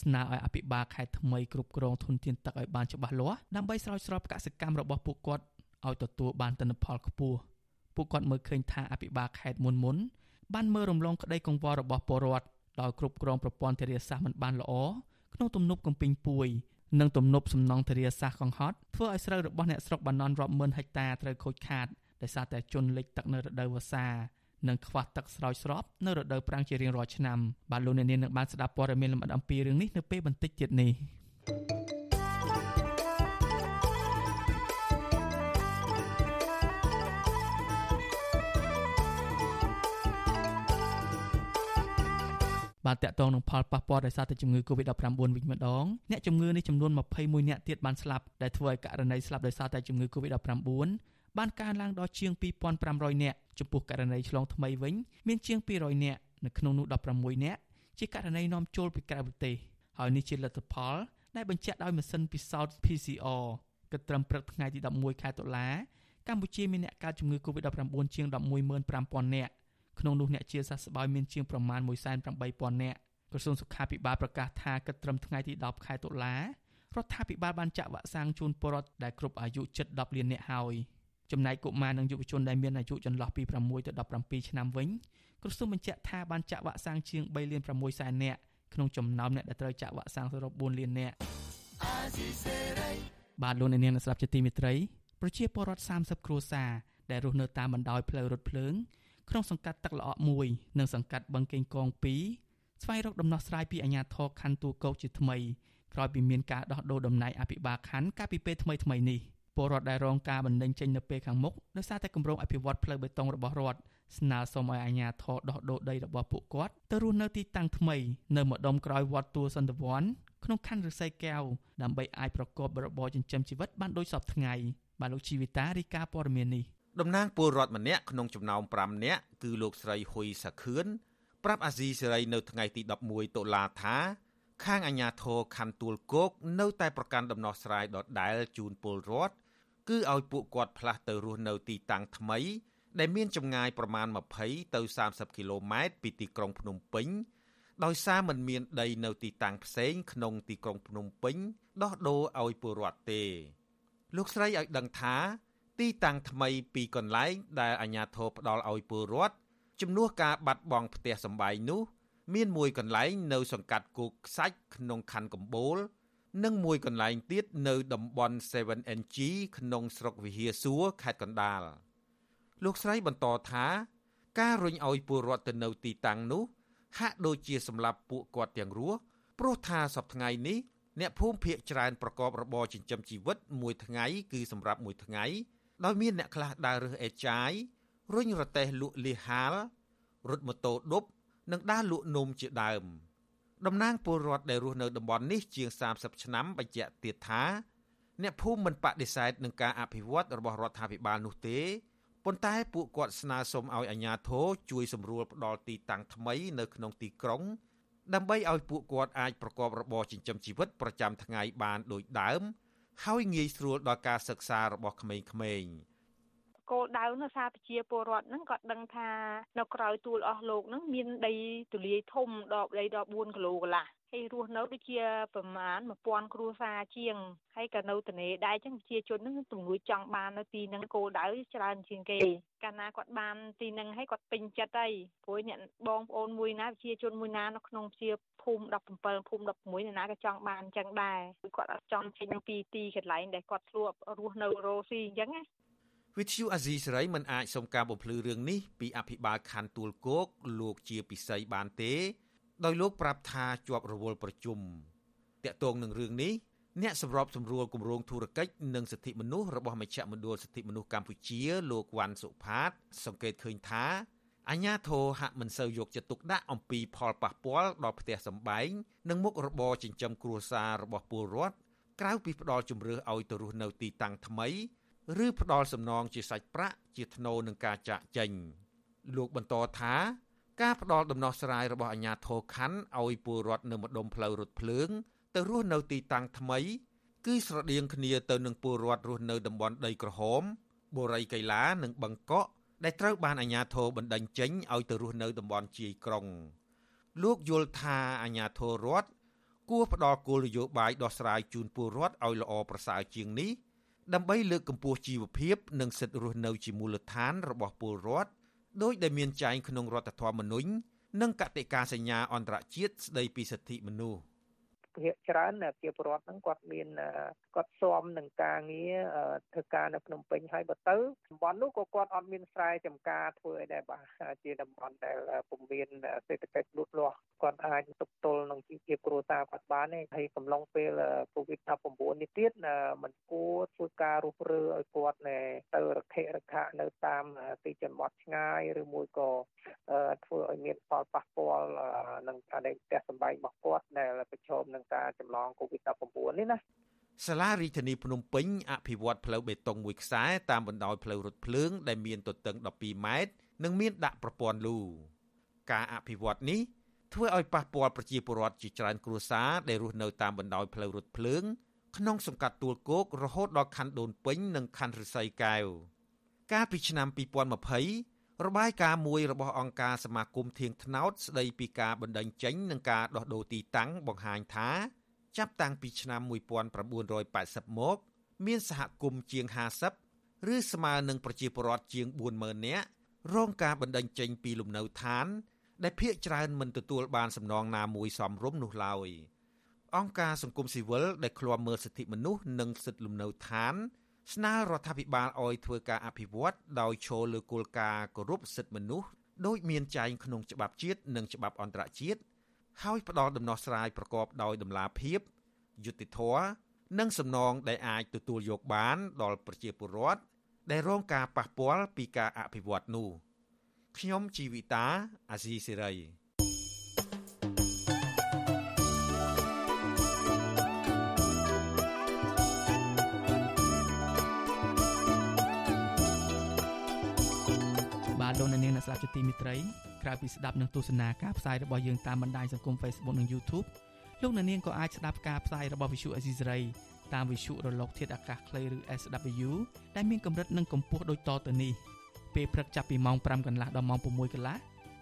ស្នើឲ្យអភិបាលខេត្តថ្មីគ្រប់គ្រងធនធានទឹកឲ្យបានច្បាស់លាស់ដើម្បីស្រោចស្រពកសិកម្មរបស់ពួកគាត់ឲ្យទទួលបានទិន្នផលខ្ពស់ពួកគាត់មើលឃើញថាអភិបាលខេត្តមុនមុនបានមើលរំលងក្តីកង្វល់របស់ពលរដ្ឋដោយគ្រប់គ្រងប្រព័ន្ធធារាសាស្ត្រមិនបានល្អក្នុងទំនប់កំពីងពួយ និងទំនប់សំណង់ធារាសាស្ត្រកង្ហត់ធ្វើឲ្យស្រូវរបស់អ្នកស្រុកបាណន់រាប់ម៉ឺនហិកតាត្រូវខូចខាតដោយសារតែជន់លិចទឹកនៅរដូវវស្សានិងខ្វះទឹកស្រោចស្រពនៅរដូវប្រាំងជារៀងរាល់ឆ្នាំបាទលោកអ្នកនាងនឹងបានស្ដាប់ព័ត៌មានលម្អិតអំពីរឿងនេះនៅពេលបន្តិចទៀតនេះ បានតាក់ទងនឹងផលប៉ះពាល់ដោយសារតែជំងឺ Covid-19 វិញម្ដងអ្នកជំងឺនេះចំនួន21អ្នកទៀតបានស្លាប់ដែលធ្វើឲ្យករណីស្លាប់ដោយសារតែជំងឺ Covid-19 បានកើនឡើងដល់ជាង2500នាក់ចំពោះករណីឆ្លងថ្មីវិញមានជាង200នាក់នៅក្នុងនោះ16នាក់ជាករណីនាំចូលពីក្រៅប្រទេសហើយនេះជាលទ្ធផលដែលបញ្ជាក់ដោយម៉ាស៊ីនពិសោធន៍ PCR គិតត្រឹមព្រឹកថ្ងៃទី11ខែតុលាកម្ពុជាមានអ្នកកើតជំងឺ Covid-19 ជាង115,000នាក់ ក្នុងនោះអ្នកជាសះស្បើយមានជាងប្រមាណ180,000នាក់ក្រសួងសុខាភិបាលប្រកាសថាគិតត្រឹមថ្ងៃទី10ខែតុលារដ្ឋាភិបាលបានចាក់វ៉ាក់សាំងជូនពលរដ្ឋដែលគ្រប់អាយុជិត10លាននាក់ហើយចំណែកកុមារនិងយុវជនដែលមានអាយុចន្លោះពី6ទៅ17ឆ្នាំវិញក្រសួងបញ្ជាក់ថាបានចាក់វ៉ាក់សាំងជាង3លាន6សែននាក់ក្នុងចំណោមអ្នកដែលត្រូវចាក់វ៉ាក់សាំងសរុប4លាននាក់បាទលោកអ្នកនាងស្រាប់ជាទីមេត្រីប្រជាពលរដ្ឋ30គ្រួសារដែលរស់នៅតាមបណ្ដោយផ្លូវរថភ្លើង ក្នុងសង្កាត់ទឹកល្អក់1និងសង្កាត់បឹងកេងកង2ស្វែងរកដំណោះស្រាយពីអាជ្ញាធរខណ្ឌទូកោកជាថ្មីក្រោយពីមានការដោះដូរតំណែងអភិបាលខណ្ឌកាលពីពេលថ្មីថ្មីនេះពលរដ្ឋដែលរងការបណ្តេញចេញនៅពេលខាងមុខដោយសារតែគម្រោងអភិវឌ្ឍផ្លូវបេតុងរបស់រដ្ឋស្នើសុំឲ្យអាជ្ញាធរដោះដូរដីរបស់ពួកគាត់ទៅរស់នៅទីតាំងថ្មីនៅម្ដុំក្រោយវត្តទួលសន្តិវ័នក្នុងខណ្ឌរិស័យកែវដើម្បីអាចប្រកបរបរចិញ្ចឹមជីវិតបានដូចសពថ្ងៃបាទលោកជីវិតារីកាព័រមាននេះ តំណាងពលរដ្ឋម្នាក់ក្នុងចំណោម5នាក់គឺលោកស្រីហ៊ុយសាខឿនប្រាប់អាស៊ីសេរីនៅថ្ងៃទី11តុលាថា ខាងអាជ្ញាធរខណ្ឌទួលគោកនៅតែប្រកាន់ដំណោះស្រាយដដែលជូនពលរដ្ឋគឺឲ្យពួកគាត់ផ្លាស់ទៅរស់នៅទីតាំងថ្មី ដែលមានចម្ងាយប្រមាណ20ទៅ30គីឡូម៉ែត្រពីទីក្រុងភ្នំពេញដោយសារมันមានដីនៅទីតាំងផ្សេងក្នុងទីក្រុងភ្នំពេញដោះដូរឲ្យពលរដ្ឋទេ លោកស្រីឲ្យដឹងថា ទីតាំងថ្មីពីរកន្លែងដែលអាជ្ញាធរផ្ដល់ឲ្យពលរដ្ឋជំនួសការបាត់បង់ផ្ទះសម្បែងនោះ មានមួយកន្លែងនៅសង្កាត់គោកខ្សាច់ក្នុងខណ្ឌកំបូល និងមួយកន្លែងទៀតនៅតំបន់ 7NG ក្នុងស្រុកវិហារសួរខេត្តកណ្ដាលលោកស្រីបន្តថាការរុញឲ្យពលរដ្ឋទៅនៅទីតាំងនោះ ហាក់ដូចជាសម្រាប់ពួកគាត់ទាំងរស់ព្រោះថាសប្តាហ៍ថ្ងៃនេះអ្នកភូមិភាគច្រើនប្រកបរបរចិញ្ចឹមជីវិតមួយថ្ងៃគឺសម្រាប់មួយថ្ងៃ ដោយមានអ្នកខ្លះដើររើសអេចាយរុញរទេះលក់លៀហាលរត់ម៉ូតូឌុបនិងដើរលក់នំជាដើមតំណាងពលរដ្ឋដែលរស់នៅតំបន់នេះជាង30ឆ្នាំបញ្ជាក់ទៀតថាអ្នកភូមិមិនបដិសេធនឹងការអភិវឌ្ឍរបស់រដ្ឋាភិបាលនោះទេប៉ុន្តែពួកគាត់ស្នើសុំឲ្យអាជ្ញាធរជួយសម្រួលផ្ដល់ទីតាំងថ្មីនៅក្នុងទីក្រុង ដើម្បីឲ្យពួកគាត់អាចប្រកបរបរចិញ្ចឹមជីវិតប្រចាំថ្ងៃបានដូចដើម ហើយងាយស្រួលដល់ការសិក្សារបស់ក្មេងៗគោលដៅនៅសារប្រជាពលរដ្ឋហ្នឹងគាត់ដឹងថានៅក្រៅទួលអស់លោកហ្នឹងមានដីទូលាយធំដល់ដីដល់4គីឡូកន្លះ ហើយរស់នៅដូចជាប្រមាណ1000គ្រួសារជាងហើយក៏នៅទនេដែរចឹងប្រជាជននឹងទំនួយចង់បាននៅទីហ្នឹងគោលដៅច្រើនជាងគេកាលណាគាត់បានទីហ្នឹងហើយគាត់ពេញចិត្តហើយព្រោះអ្នកបងប្អូនមួយណាប្រជាជនមួយណានៅក្នុងជាភូមិ17ភូមិ16អ្នកណាក៏ចង់បានចឹងដែរគាត់អត់ចង់ចេញពីទីកន្លែងដែលគាត់ធ្លាប់រស់នៅរស់ស៊ីអញ្ចឹងណាវិទ្យុអាស៊ីសេរីមិនអាចសុំការបំភ្លឺរឿងនេះពីអភិបាលខណ្ឌទួលគោកលោកជាពិសីបានទេ ដោយលោកប្រាប់ថាជាប់រវល់ប្រជុំតាក់ទងនឹងរឿងនេះអ្នកសម្របសម្រួលគម្រោងធុរកិច្ចនិងសិទ្ធិមនុស្សរបស់មជ្ឈមណ្ឌលសិទ្ធិមនុស្សកម្ពុជាលោកវ៉ាន់សុផាត សង្កេតឃើញថាអញ្ញាធរហាក់មិនសូវយកចិត្តទុកដាក់អំពីផលប៉ះពាល់ដល់ផ្ទះសម្បែងនិងមុខរបរចិញ្ចឹមគ្រួសាររបស់ពលរដ្ឋក្រៅពីផ្ដល់ជំរឿសឲ្យទៅរស់នៅទីតាំងថ្មី ឬផ្ដល់សំណងជាសាច់ប្រាក់ជាថ្នូរនឹងការចាក់ចេញលោកបន្តថា ការផ្ដល់ដំណោះស្រាយរបស់អាជ្ញាធរខណ្ឌឲ្យពលរដ្ឋនៅម្ដុំផ្លូវរថភ្លើង ទៅរស់នៅទីតាំងថ្មី គឺស្រដៀងគ្នាទៅនឹងពលរដ្ឋរស់នៅតំបន់ដីក្រហមបូរីកៃឡានិងបឹងកក់ដែលត្រូវបានអាជ្ញាធរបណ្តេញចេញឲ្យទៅរស់នៅតំបន់ជាយក្រុង លោកយល់ថាអាជ្ញាធររដ្ឋគួរផ្ដល់គោលនយោបាយដោះស្រាយជូនពលរដ្ឋឲ្យល្អប្រសើរជាងនេះដើម្បីលើកកម្ពស់ជីវភាព និងសិទ្ធិរស់នៅជាមូលដ្ឋានរបស់ពលរដ្ឋ ដោយដែលមានចែងក្នុងរដ្ឋធម្មនុញ្ញនិងកតិកាសញ្ញាអន្តរជាតិស្តីពីសិទ្ធិមនុស្ស ភាគច្រើនជាពលរដ្ឋហ្នឹងគាត់មានគាត់ស៊ាំនឹងការងារធ្វើការនៅភ្នំពេញហើយបើទៅតំបន់នោះក៏គាត់អត់មានស្រែចម្ការធ្វើអីដែរបាទជាតំបន់ដែលពុំមានសេដ្ឋកិច្ចលូតលាស់គាត់អាចទប់ទល់នឹងជីវភាពគ្រួសារគាត់បានទេហើយកំឡុងពេល COVID-19 នេះទៀតมันគួរធ្វើការរុះរើឲ្យគាត់ទៅរខិរខៈនៅតាមទីជនបទឆ្ងាយឬមួយក៏ធ្វើឲ្យមានផលប៉ះពាល់នឹងការដែលផ្ទះសម្បែងរបស់គាត់ដែលប្រឈមនឹងការចម្លង COVID-19 នេះណាសាលារាជធានីភ្នំពេញអភិវឌ្ឍផ្លូវបេតុងមួយខ្សែតាមបណ្ដោយផ្លូវរថភ្លើងដែលមានទទឹង12ម៉ែត្រនិងមានដាក់ប្រព័ន្ធលូការអភិវឌ្ឍនេះធ្វើឲ្យប៉ះពាល់ប្រជាពលរដ្ឋជាច្រើនគ្រួសារដែលរស់នៅតាមបណ្ដោយផ្លូវរថភ្លើងក្នុងសង្កាត់ទួលគោករហូតដល់ខណ្ឌដូនពេញនិងខណ្ឌរិស័យកែវកាលពីឆ្នាំ2020 របាយការណ៍មួយរបស់អង្គការសមាគមធៀងថ្នោតស្ដីពីការបណ្តេញចេញនិងការដោះដូរទីតាំងបង្ហាញថាចាប់តាំងពីឆ្នាំ1980មក មានសហគមន៍ជាង50ឬស្មើនឹងប្រជាពលរដ្ឋជាង40000នាក់រងការបណ្តេញចេញពីលំនៅឋាន ដែលភ ieck ច្រើនមិនទទួលបានសំណងណាមួយសមរម្យនោះឡើយអង្គការសង្គមស៊ីវិលដែលឃ្លាំមើលសិទ្ធិមនុស្សនិងសិទ្ធិលំនៅឋាន ស្នើរដ្ឋាភិបាលឲ្យធ្វើការអភិវឌ្ឍដោយឈលលើគោលការណ៍គោរពសិទ្ធិមនុស្សដោយមានចែងក្នុងច្បាប់ជាតិនិងច្បាប់អន្តរជាតិហើយផ្ដល់ដំណោះស្រាយប្រកបដោយតម្លាភាពយុត្តិធម៌និងសំណងដែលអាចទទួលយកបានដល់ប្រជាពលរដ្ឋដែលរងការប៉ះពាល់ពីការអភិវឌ្ឍនោះខ្ញុំជីវិតាអាស៊ីសេរី ស្ដាប់ជាទីមេត្រីក្រៅពីស្ដាប់និងទស្សនាការផ្សាយរបស់យើងតាមបណ្ដាញសង្គម Facebook និង YouTube លោកអ្នកនាងក៏អាចស្ដាប់ការផ្សាយរបស់ Visual Asia តាមវិទ្យុរលកធាតុអាកាសខ្លីឬ SW ដែលមានកម្រិតនិងកម្ពស់ដូចតទៅនេះពេលព្រឹកចាប់ពីម៉ោង5កន្លះដល់ម៉ោង6កន្លះ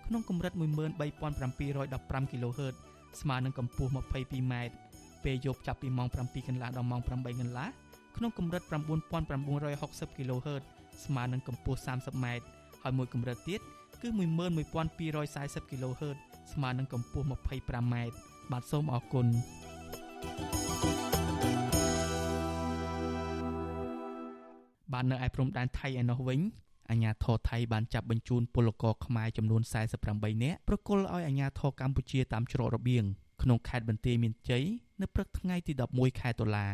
ក្នុងកម្រិត13715 kHz ស្មើនឹងកម្ពស់ 22m ពេលយប់ចាប់ពីម៉ោង7កន្លះដល់ម៉ោង8កន្លះក្នុងកម្រិត9960 kHz ស្មើនឹងកម្ពស់ 30m ហើយមួយកម្រិតទៀត គឺ11240 kHz ស្មើនឹងកម្ពស់ 25m បាទសូមអរគុណបាននៅឯព្រំដែនថៃឯណោះវិញអាញាធរថៃបានចាប់បញ្ជូនពលករខ្មែរចំនួន48នាក់ប្រគល់ឲ្យអាញាធរកម្ពុជាតាមច្រករបៀងក្នុងខេត្តបន្ទាយមានជ័យនៅព្រឹកថ្ងៃទី11ខែតុលា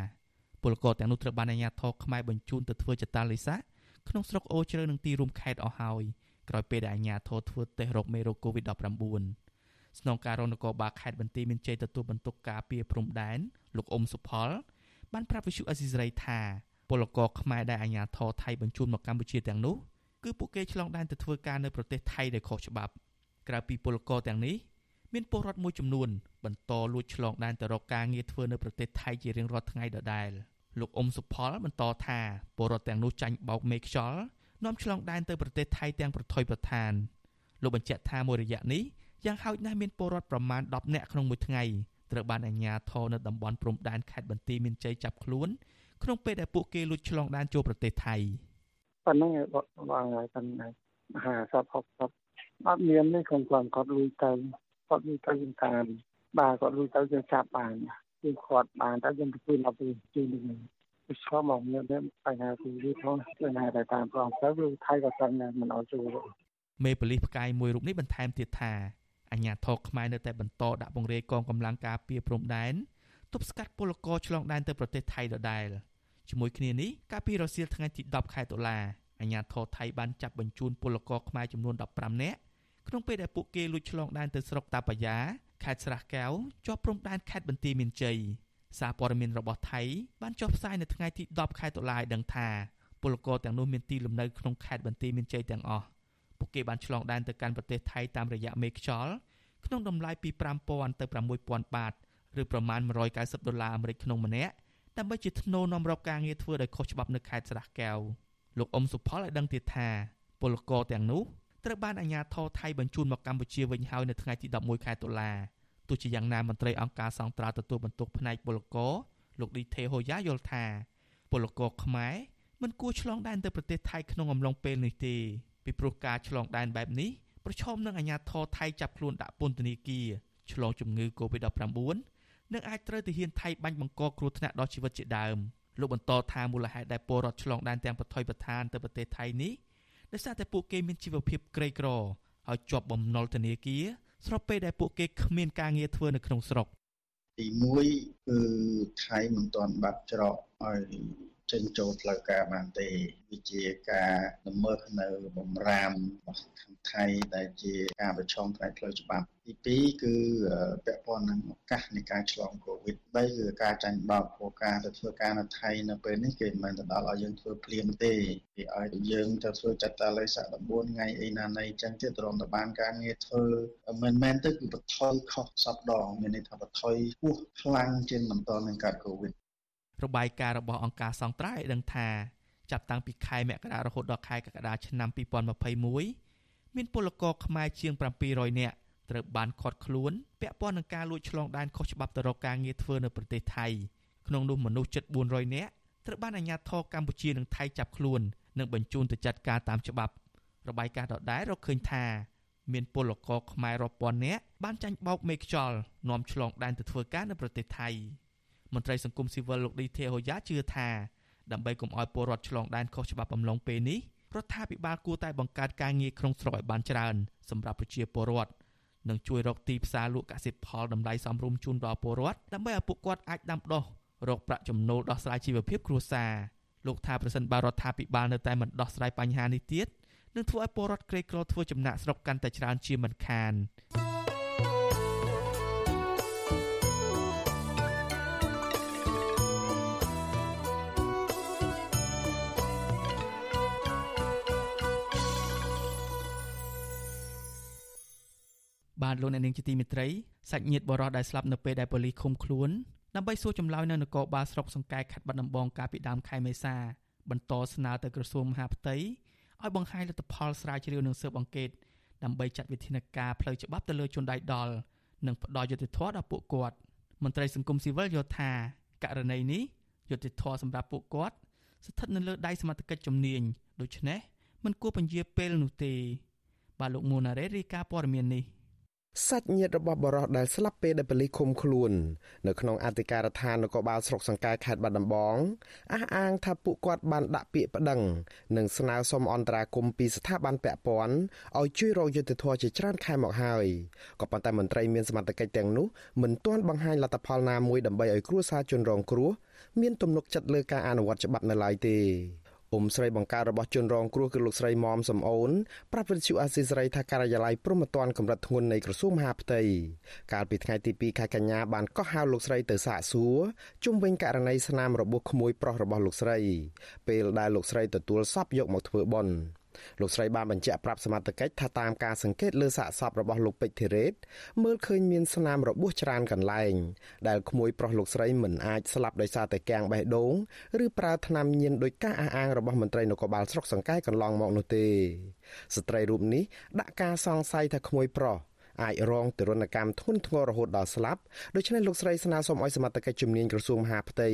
ពលករទាំងនោះត្រូវបានអាញាធរខ្មែរបញ្ជូនទៅធ្វើចតាលិស័កក្នុងស្រុកអូជ្រៅនិងទីរួមខេត្តអស់ហើយ ក្រោយពេលដែលអាញាធរធ្វើតេស្តរោគមេរោគ COVID-19 ស្នងការរងនគរបាលខេត្តបន្ទាយមានជ័យទទួលបន្ទុកការពីព្រំដែនលោកអ៊ុំសុផលបានប្រាប់វិសុអេស៊ីសរ៉ៃថាពលករខ្មែរដែលអាជ្ញាធរថៃបញ្ជូនមកកម្ពុជាទាំងនោះគឺពួកគេឆ្លងដែនទៅធ្វើការនៅប្រទេសថៃដោយខុសច្បាប់ក្រៅពីពលករទាំងនេះមានពលរដ្ឋមួយចំនួន បន្តលួចឆ្លងដែនទៅរកការងារធ្វើនៅប្រទេសថៃជារៀងរាល់ថ្ងៃដដែលលោកអ៊ុំសុផលបន្តថាពលរដ្ឋទាំងនោះចាញ់បោកមេខ្យល់ នាំឆ្លងដែនទៅប្រទេសថៃទាំងប្រថុយប្រឋានលោកបញ្ជាក់ថាមួយរយៈនេះយ៉ាងហោចណាស់មានពលរដ្ឋប្រមាណ10នាក់ក្នុងមួយថ្ងៃត្រូវបានអាជ្ញាធរនៅតំបន់ព្រំដែនខេត្តបន្ទាយមានជ័យចាប់ខ្លួនក្នុងពេលដែលពួកគេលួចឆ្លងដែនចូលប្រទេសថៃប៉ុណ្ណឹងឯងបងបងហើយប៉ុណ្ណឹង50 60អត់មានទេក្នុងគាត់គាត់លួចទៅគាត់លួចទៅយើងតាមបាទគាត់លួចទៅយើងចាប់បានយើងគាត់បានតែយើងទៅដល់ពេលជួយនឹង វាឆ្លងមកមានបញ្ហាគឺវាផងបញ្ហាតែតាមប្រងទៅវាថៃក៏ស្ងមិនអត់ជួយមេប៉ូលីសផ្កាយមួយរូបនេះបន្ថែមទៀតថាអាញាធរខ្មែរនៅតែបន្តដាក់ពង្រាយកងកម្លាំងការពារព្រំដែនទប់ស្កាត់ពលករឆ្លងដែនទៅប្រទេសថៃដដែលជាមួយគ្នានេះកាលពីរសៀលថ្ងៃទី10ខែតុលាអាញាធរថៃបានចាប់បញ្ជូនពលករខ្មែរចំនួន15នាក់ក្នុងពេលដែលពួកគេលួចឆ្លងដែនទៅស្រុកតាបាយ៉ាខេត្តស្រះកែវជាប់ព្រំដែនខេត្តបន្ទាយមានជ័យ សារព័ត៌មានរបស់ថៃបានចុះផ្សាយនៅថ្ងៃទី10ខែតុលាឲ្យដឹងថាពលករទាំងនោះមានទីលំនៅក្នុងខេត្តបន្ទាយមានជ័យទាំងអស់ពួកគេបានឆ្លងដែនទៅកាន់ប្រទេសថៃតាមរយៈមេខ្យល់ក្នុងតម្លៃពី5000ទៅ6000បាតឬប្រមាណ190ដុល្លារអាមេរិកក្នុងម្នាក់ដើម្បីជាធ្នូនាំរកការងារធ្វើដោយខុសច្បាប់នៅខេត្តស្រះកែវលោកអ៊ុំសុផលឲ្យដឹងទៀតថាពលករទាំងនោះត្រូវបានអាជ្ញាធរថៃបញ្ជូនមកកម្ពុជាវិញហើយនៅថ្ងៃទី11ខែតុលា ទោះជាយ៉ាងណាមន្ត្រីអង្គការសង្ត្រាទទួលបន្ទុកផ្នែកពលករលោកឌីថេហូយ៉ាយល់ថាពលករខ្មែរមិនគួរឆ្លងដែនទៅប្រទេសថៃក្នុងអំឡុងពេលនេះទេពីព្រោះការឆ្លងដែនបែបនេះប្រឈមនឹងអាញាធរថៃចាប់ខ្លួនដាក់ពន្ធនាគារឆ្លងជំងឺ Covid-19 និងអាចត្រូវទាហានថៃបាញ់បង្កគ្រោះថ្នាក់ដល់ជីវិតជាដើមលោកបន្តថាមូលហេតុដែលពលរដ្ឋឆ្លងដែនទាំងប្រថុយប្រឋានទៅប្រទេសថៃនេះដោយសារតែពួកគេមានជីវភាពក្រីក្រហើយជាប់បំណុលធនាគារ ស្របពេលដែលពួកគេគ្មានការងារធ្វើនៅក្នុងស្រុកទី1គឺថៃមិនទាន់បាត់ច្រកឲ្យចេញចូលផ្លូវការបានទេវាជាការល្មើសនៅបំរាមរបស់ខាងថៃដែលជាការប្រឆាំងផ្នែកផ្លូវច្បាប់ ទី2គឺពាក់ព័ន្ធនឹងឱកាសនៃការឆ្លងកូវីដ3គឺការចាញ់បោកព្រោះការទៅធ្វើការនៅថៃនៅពេលនេះគេមិនមែនទៅដល់ឲ្យយើងធ្វើភ្លាមទេគេឲ្យយើងទៅធ្វើចាត់តាលេខ14ថ្ងៃអីណាណីចឹងទៀតរំទៅបានការងារធ្វើមិនមែនទៅគឺបន្ថយខុសសពដងមានន័យថាបន្ថយពោះខ្លាំងជាងបន្តនឹងកើតកូវីដរបាយការណ៍របស់អង្គការសង្ត្រាឲ្យដឹងថាចាប់តាំងពីខែមករារហូតដល់ខែកក្កដាឆ្នាំ2021មានពលករខ្មែរជាង700នាក់ ត្រូវបានឃាត់ខ្លួនពាក់ព័ន្ធនឹងការលួចឆ្លងដែនខុសច្បាប់ទៅរកការងារធ្វើនៅប្រទេសថៃក្នុងនោះមនុស្សជិត400នាក់ត្រូវបានអាជ្ញាធរកម្ពុជានិងថៃចាប់ខ្លួននិងបញ្ជូនទៅចាត់ការតាមច្បាប់របាយការណ៍ដដែលរកឃើញថាមានពលករខ្មែររាប់ពាន់នាក់បានចាញ់បោកមេខ្យល់នាំឆ្លងដែនទៅធ្វើការនៅប្រទេសថៃមន្ត្រីសង្គមស៊ីវិលលោកឌីទេហូយ៉ាជឿថាដើម្បីកុំឲ្យពលរដ្ឋឆ្លងដែនខុសច្បាប់អំឡុងពេលនេះរដ្ឋាភិបាលគួរតែបង្កើតការងារក្នុងស្រុកឲ្យបានច្រើនសម្រាប់ប្រជាពលរដ្ឋ និងជួយរកទីផ្សារលក់កសិផលតម្លៃសមរម្យជូនដល់ពលរដ្ឋដើម្បីឲ្យពួកគាត់អាចដាំដុះរកប្រាក់ចំណូលដោះស្រាយជីវភាពគ្រួសារលោកថាប្រសិនបើរដ្ឋាភិបាលនៅតែមិនដោះស្រាយបញ្ហានេះទៀតនឹងធ្វើឲ្យពលរដ្ឋក្រីក្រធ្វើចំណាក់ស្រុកកាន់តែច្រើនជាមិនខាន បាទលោកអ្នកនាងជាទីមេត្រីសាច់ញាតិបរិះដែលស្លាប់នៅពេលដែលប៉ូលីសឃុំខ្លួនដើម្បីសួរចម្លើយនៅនគរបាលស្រុកសង្កែខេត្តបាត់ដំបងកាលពីដើមខែមេសាបន្តស្នើទៅក្រសួងមហាផ្ទៃឲ្យបង្ហាញលទ្ធផលស្រាវជ្រាវនិងស៊ើបអង្កេតដើម្បីចាត់វិធានការផ្លូវច្បាប់ទៅលើជនដៃដល់និងផ្ដល់យុត្តិធម៌ដល់ពួកគាត់មន្ត្រីសង្គមស៊ីវិលយល់ថាករណីនេះយុត្តិធម៌សម្រាប់ពួកគាត់ស្ថិតនៅលើដៃសមត្ថកិច្ចជំនាញដូច្នេះមិនគួរពន្យាពេលនោះទេបាទលោកមូណារ៉េរីកាព័រមាននេះ សាច់ញាតិរបស់បរិះដែលស្លាប់ពេលដែលប៉ូលីសឃុំខ្លួននៅក្នុងអធិការដ្ឋាននគរបាលស្រុកសង្កែខេត្តបាត់ដំបងអះអាងថាពួកគាត់បានដាក់ពាក្យប្តឹងនិងស្នើសុំអន្តរាគមន៍ពីស្ថាប័នពាក់ព័ន្ធឲ្យជួយរកយុត្តិធម៌ជាច្រើនខែមកហើយក៏ប៉ុន្តែមន្ត្រីមានសមត្ថកិច្ចទាំងនោះមិនទាន់បង្ហាញលទ្ធផលណាមួយដើម្បីឲ្យគ្រួសារជនរងគ្រោះមានទំនុកចិត្តលើការអនុវត្តច្បាប់នៅឡើយទេ អ៊ុំស្រីបង្ការរបស់ជនរងគ្រោះគឺលោកស្រីមុំសំអូនប្រាប់វិទ្យុអាស៊ីសេរីថាការិយាល័យព្រំប្រទានកម្រិតធ្ងន់នៃក្រសួងមហាផ្ទៃកាលពីថ្ងៃទី2ខែកញ្ញាបានកោះហៅលោកស្រីទៅសាកសួរជុំវិញករណីស្នាមរបួសក្មួយប្រុសរបស់លោកស្រី ពេលដែលលោកស្រីទទួលសពយកមកធ្វើបុណ្យ លោកស្រីបានបញ្ជាក់ប្រាប់សមត្ថកិច្ចថាតាមការសង្កេតលើសាកសពរបស់លោកពេជ្រធីរ៉េតមើលឃើញមានស្នាមរបួសច្រើនកន្លែងដែលក្មួយប្រុសលោកស្រីមិនអាចស្លាប់ដោយសារតែកាំងបេះដូងឬប្រើថ្នាំញៀនដោយការអះអាងរបស់មន្ត្រីនគរបាលស្រុកសង្កែកន្លងមកនោះទេស្ត្រីរូបនេះដាក់ការសង្ស័យថាក្មួយប្រុសអាចរងទរណកម្មធ្ងន់ធ្ងររហូតដល់ស្លាប់ដូច្នេះលោកស្រីស្នើសុំឲ្យសមត្ថកិច្ចជំនាញក្រសួងមហាផ្ទៃ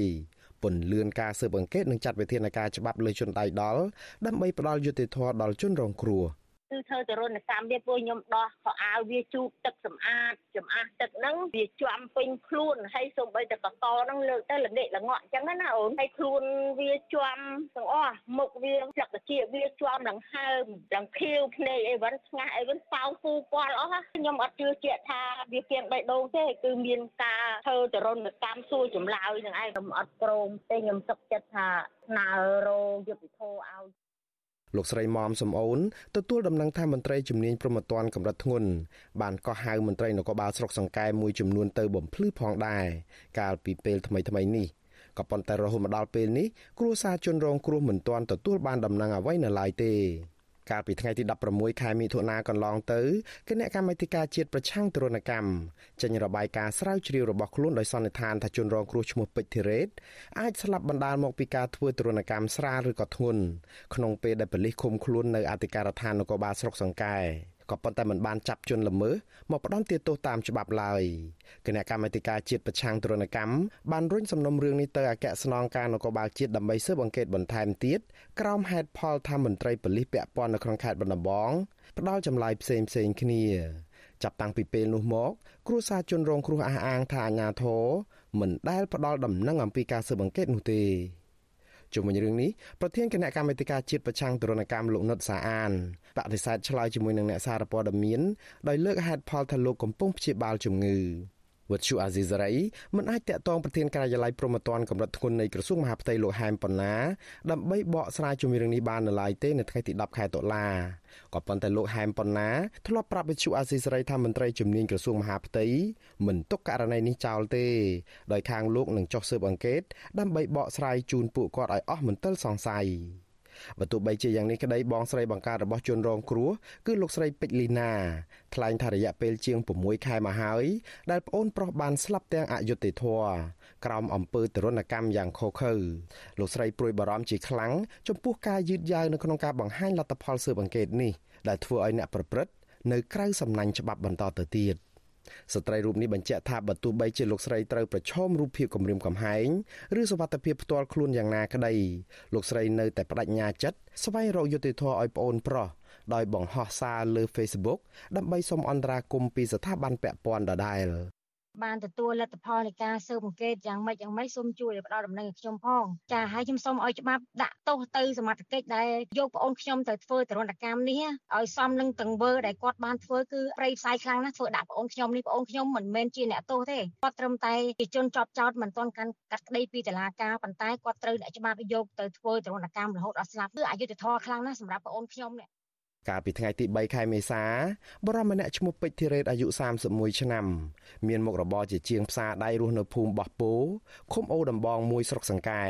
ពន្លឿនការស៊ើបអង្កេតនិងចាត់វិធានការច្បាប់លើជនដៃដល់ដើម្បីផ្ដល់យុត្តិធម៌ដល់ជនរងគ្រោះ។ គឺធ្វើទរណកម្មវាពួកខ្ញុំដោះខោអាវវាជូតទឹកសម្អាតចំអាស់ទឹកហ្នឹងវាជាប់ពេញខ្លួនហើយសូម្បីតែកកហ្នឹងលើកទៅល្ងាកល្ងក់អញ្ចឹងណាអូនហើយខ្លួនវាជាប់ទាំងអស់មុខវាស្លឹកជាវាជាប់នឹងហើមទាំងខៀវភ្នែកអីវិញស្ងាស់អីវិញសៅពូពាល់អស់ខ្ញុំអត់ជឿជាក់ថាវាគៀងបេះដូងទេគឺមានការធ្វើទរណកម្មសួរចម្លើយនឹងឯងខ្ញុំអត់ព្រមទេខ្ញុំសុខចិត្តថាស្នើរោយុទ្ធធរឲ្យ លោកស្រីមុំសំអូនទទួលដំណឹងថាមន្ត្រីជំនាញប្រមត្តនកម្រិតធ្ងន់បានកោះហៅមន្ត្រីនគរបាលស្រុកសង្កែមួយចំនួនទៅបំភ្លឺផងដែរកាលពីពេលថ្មីថ្មីនេះក៏ប៉ុន្តែរហូតមកដល់ពេលនេះគ្រួសារជនរងគ្រោះមិនទាន់ទទួលបានដំណឹងអ្វីនៅឡើយទេ កាលពីថ្ងៃទី16ខែមិថុនាកន្លងទៅគណៈកម្មាធិការជាតិប្រឆាំងទរណកម្មចេញរបាយការណ៍ស្រាវជ្រាវរបស់ខ្លួនដោយសន្និដ្ឋានថាជនរងគ្រោះឈ្មោះពេជ្រធីរ៉េតអាចស្លាប់បណ្ដាលមកពីការធ្វើទរណកម្មស្រាលឬក៏ធ្ងន់ក្នុងពេលដែលប៉ូលីសឃុំខ្លួននៅអធិការដ្ឋាននគរបាលស្រុកសង្កែ ក៏ប៉ុន្តែមិនបានចាប់ជនល្មើសមកផ្ដន្ទាទោសតាមច្បាប់ឡើយគណៈកម្មាធិការជាតិប្រឆាំងទរណកម្មបានរុញសំណុំរឿងនេះទៅអគ្គស្នងការនគរបាលជាតិដើម្បីស៊ើបអង្កេតបន្ថែមទៀតក្រោមហេតុផលថាមន្ត្រីប៉ូលីសពាក់ព័ន្ធនៅក្នុងខេត្តបណ្ឌំបងផ្ដាល់ចម្លើយផ្សេងផ្សេងគ្នាចាប់តាំងពីពេលនោះមក គ្រួសារជនរងគ្រោះអះអាងថាអាញាធរមិនដែលផ្ដល់ដំណឹងអំពីការស៊ើបអង្កេតនោះទេ ជុំវិញរឿងនេះប្រធានគណៈកម្មាធិការជាតិប្រឆាំងទរណកម្មលោកនុតសាអានបដិសេធឆ្លើយជាមួយនឹងអ្នកសារព័ត៌មានដោយលើកហេតុផលថាលោកកំពុងព្យាបាលជំងឺ វត្តជូអាស៊ីសេរីមិនអាចតាក់ទងប្រធានការិយាល័យព្រំប្រទានកម្រិតធ្ងន់នៃក្រសួងមហាផ្ទៃលោកហែមប៉ុណ្ណាដើម្បីបកស្រាយជំរឿងនេះបាននៅឡើយទេនៅថ្ងៃទី10ខែតុលាក៏ប៉ុន្តែលោកហែមប៉ុណ្ណាធ្លាប់ប្រាប់វិទ្យុអាស៊ីសេរីថាមន្ត្រីជំនាញក្រសួងមហាផ្ទៃមិនទុកករណីនេះចោលទេដោយខាងលោកនឹងចុះស៊ើបអង្កេតដើម្បីបកស្រាយជូនពួកគាត់ឲ្យអស់មន្ទិលសង្ស័យ បើទោះបីជាយ៉ាងនេះក្តីបងស្រីបង្ការរបស់ជនរងគ្រោះគឺលោកស្រីពេជ្រលីណាថ្លែងថារយៈពេលជាង6ខែមកហើយដែលប្អូនប្រុសបានស្លាប់ទាំងអយុត្តិធម៌ក្រោមអំពើទរណកម្មយ៉ាងឃោឃៅលោកស្រីព្រួយបារម្ភជាខ្លាំងចំពោះការយឺតយ៉ាវនៅក្នុងការបង្ហាញលទ្ធផលស៊ើបអង្កេតនេះដែលធ្វើឲ្យអ្នកប្រព្រឹត្តនៅក្រៅសំណាញ់ច្បាប់បន្តទៅទៀត ស្ត្រីរូបនេះបញ្ជាក់ថាបើទោះបីជាលោកស្រីត្រូវប្រឈមរូបភាពគំរាមកំហែងឬសវត្ថភាពផ្ទាល់ខ្លួនយ៉ាងណាក្តីលោកស្រីនៅតែបដិញ្ញាចិត្តស្វែងរកយុត្តិធម៌ឲ្យប្អូនប្រុសដោយបង្ហោះសារលើ Facebook ដើម្បីសូមអន្តរាគមន៍ពីស្ថាប័នពាក់ព័ន្ធដដែល បានទទួលលទ្ធផលនៃការស៊ើបអង្កេតយ៉ាងម៉េចយ៉ាងម៉េចសូមជួយផ្ដល់ដំណឹងឲ្យខ្ញុំផងចាហើយខ្ញុំសូមឲ្យច្បាប់ដាក់ទោសទៅសមត្ថកិច្ចដែលយកប្អូនខ្ញុំទៅធ្វើទរណកម្មនេះឲ្យសមនឹងទង្វើដែលគាត់បានធ្វើគឺប្រៃផ្សាយខ្លាំងណាស់ធ្វើដាក់ប្អូនខ្ញុំនេះប្អូនខ្ញុំមិនមែនជាអ្នកទោសទេគាត់ត្រឹមតែជាជនជាប់ចោតមិនទាន់កាន់កាត់ក្តីពីតុលាការប៉ុន្តែគាត់ត្រូវអ្នកច្បាប់យកទៅធ្វើទរណកម្មរហូតដល់ស្លាប់គឺអយុត្តិធម៌ខ្លាំងណាស់សម្រាប់ប្អូនខ្ញុំនេះ កាលពីថ្ងៃទី3ខែមេសាបរិមម្នាក់ឈ្មោះពេជ្រធីរ៉េតអាយុ31ឆ្នាំ មានមុខរបរជាជាងផ្សារដៃរស់នៅភូមិបោះពោឃុំអូដំបងមួយស្រុកសង្កែ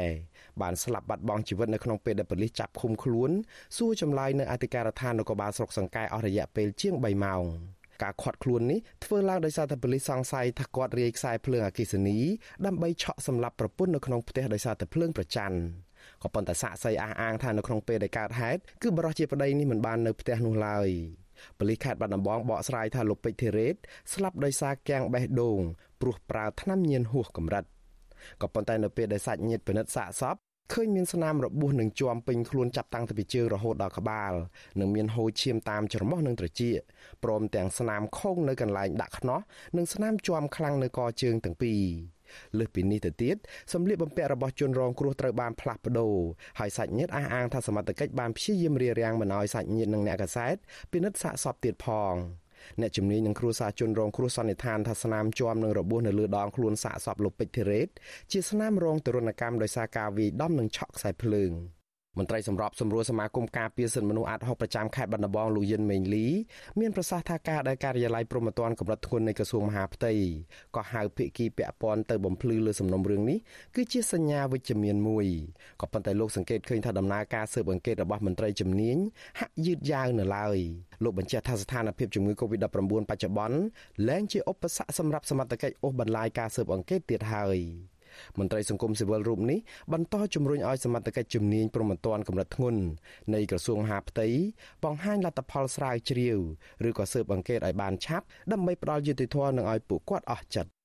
បានស្លាប់បាត់បង់ជីវិតនៅក្នុងពេលដែលប៉ូលីសចាប់ឃុំខ្លួនសួរចម្លើយនៅអធិការដ្ឋាននគរបាលស្រុកសង្កែអស់រយៈពេលជាង3ម៉ោងការខាត់ខ្លួននេះធ្វើឡើងដោយសារតែប៉ូលីសសង្ស័យថាគាត់រាយខ្សែភ្លើងអគ្គិសនីដើម្បីឆក់សម្លាប់ប្រពន្ធនៅក្នុងផ្ទះដោយសារតែភ្លើងប្រច័ណ្ឌ ក៏ប៉ុន្តែសាក់សីអះអាងថានៅក្នុងពេលដែលកើតហេតុគឺបរិសុទ្ធជាប្តីនេះមិនបាននៅផ្ទះនោះឡើយប៉ូលីសខេត្តបាត់ដំបងបកស្រាយថាលោកពេជ្រធីរ៉េតស្លាប់ដោយសារគាំងបេះដូងព្រោះប្រើថ្នាំញៀនហួសកម្រិតក៏ប៉ុន្តែនៅពេលដែលសាច់ញាតិពិនិត្យសាកសពឃើញមានស្នាមរបួសនឹងជាប់ពេញខ្លួនចាប់តាំងពីជើងរហូតដល់ក្បាលនិងមានហូរឈាមតាមច្រមុះនិងត្រចៀកព្រមទាំងស្នាមខូងនៅកន្លែងដាក់ខ្នោះនិងស្នាមជាំខ្លាំងនៅកជើងទាំងពីរ លើសពីនេះទៅទៀតសម្លៀកបំពាក់របស់ជនរងគ្រោះត្រូវបានផ្លាស់ប្ដូរហើយសាច់ញាតិអះអាងថាសមត្ថកិច្ចបានព្យាយាមរារាំងមិនឲ្យសាច់ញាតិនិងអ្នកកសែតពិនិត្យសាកសពទៀតផងអ្នកជំនាញនឹងគ្រួសារជនរងគ្រោះសន្និដ្ឋានថាស្នាមជាប់នឹងរបួសនៅលើដងខ្លួនសាកសពលោកពេជ្រធីរ៉េតជាស្នាមរងទរណកម្មដោយសារការវាយដំនិងឆក់ខ្សែភ្លើង។ មន្ត្រីសម្របសម្រួលសមាគមការពារសិទ្ធិមនុស្សអាត60ប្រចាំខេត្តបាត់ដំបងលោកយិនមេងលីមានប្រសាសន៍ថាការដែលការិយាល័យព្រំប្រទានកម្រិតធ្ងន់នៃក្រសួងមហាផ្ទៃក៏ហៅភិក្ខីពាក់ព័ន្ធទៅបំភ្លឺលើសំណុំរឿងនេះគឺជាសញ្ញាវិជ្ជមានមួយក៏ប៉ុន្តែលោកសង្កេតឃើញថាដំណើរការស៊ើបអង្កេតរបស់មន្ត្រីជំនាញហាក់យឺតយ៉ាវនៅឡើយលោកបញ្ជាក់ថាស្ថានភាពជំងឺ Covid-19 បច្ចុប្បន្នលែងជាឧបសគ្គសម្រាប់សមត្ថកិច្ចអូសបន្លាយការស៊ើបអង្កេតទៀតហើយ។ មន្ត្រីសង្គមស៊ីវិលរូបនេះបន្តជំរុញឲ្យសមត្ថកិច្ចជំនាញប្រមត្តនកម្រិតធ្ងន់នៃក្រសួងមហាផ្ទៃបង្ហាញលទ្ធផលស្រាវជ្រាវឬក៏ស៊ើបអង្កេតឲ្យបានឆាប់ដើម្បីផ្ដល់យុត្តិធម៌និងឲ្យពួកគាត់អស់ចិត្ត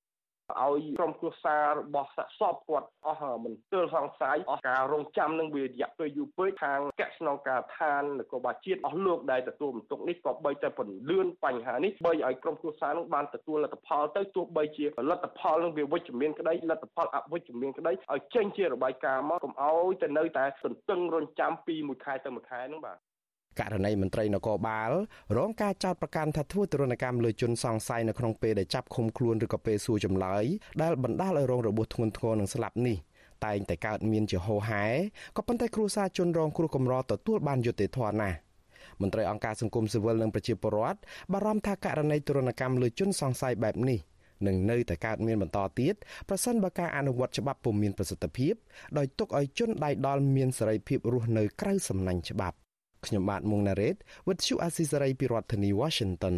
ឲ្យក្រុមគ្រួសាររបស់សាក់សពគាត់អស់មិនទើលសង្ស័យអស់ការរងចាំនឹងវារយៈពេលយូរពេកខាងកស្នងការឋាននគរបាលជាតិអស់លោកដែលទទួលបន្ទុកនេះក៏បីតែពន្លឿនបញ្ហានេះបីឲ្យក្រុមគ្រួសារនឹងបានទទួលលទ្ធផលទៅទោះបីជាលទ្ធផលនឹងវាវិជ្ជមានក្តីលទ្ធផលអវិជ្ជមានក្តីឲ្យចេញជារបាយការណ៍មកកុំឲ្យទៅនៅតែសន្ទឹងរង់ចាំពីមួយខែទៅមួយខែហ្នឹងបាទ ករណីមន្ត្រីនគរបាលរងការចោទប្រកាន់ថាធ្វើទរណកម្មលើជនសង្ស័យនៅក្នុងពេលដែលចាប់ឃុំខ្លួនឬក៏ពេលសួរចម្លើយដែលបណ្ដាលឲ្យរងរបួសធ្ងន់ធ្ងរនិងស្លាប់នេះតែងតែកើតមានជាហូរហែក៏ប៉ុន្តែគ្រួសារជនរងគ្រោះកម្រទទួលបានយុត្តិធម៌ណាស់មន្ត្រីអង្គការសង្គមស៊ីវិលនិងប្រជាពលរដ្ឋបារម្ភថាករណីទរណកម្មលើជនសង្ស័យបែបនេះនឹងនៅតែកើតមានបន្តទៀតប្រសិនបើការអនុវត្តច្បាប់ពុំមានប្រសិទ្ធភាពដោយទុកឲ្យជនដៃដល់មានសេរីភាពរស់នៅក្រៅសំណាញ់ច្បាប់ ខ្ញុំបាទមុងណារ៉េត With you Assisary ពីរដ្ឋធានី Washington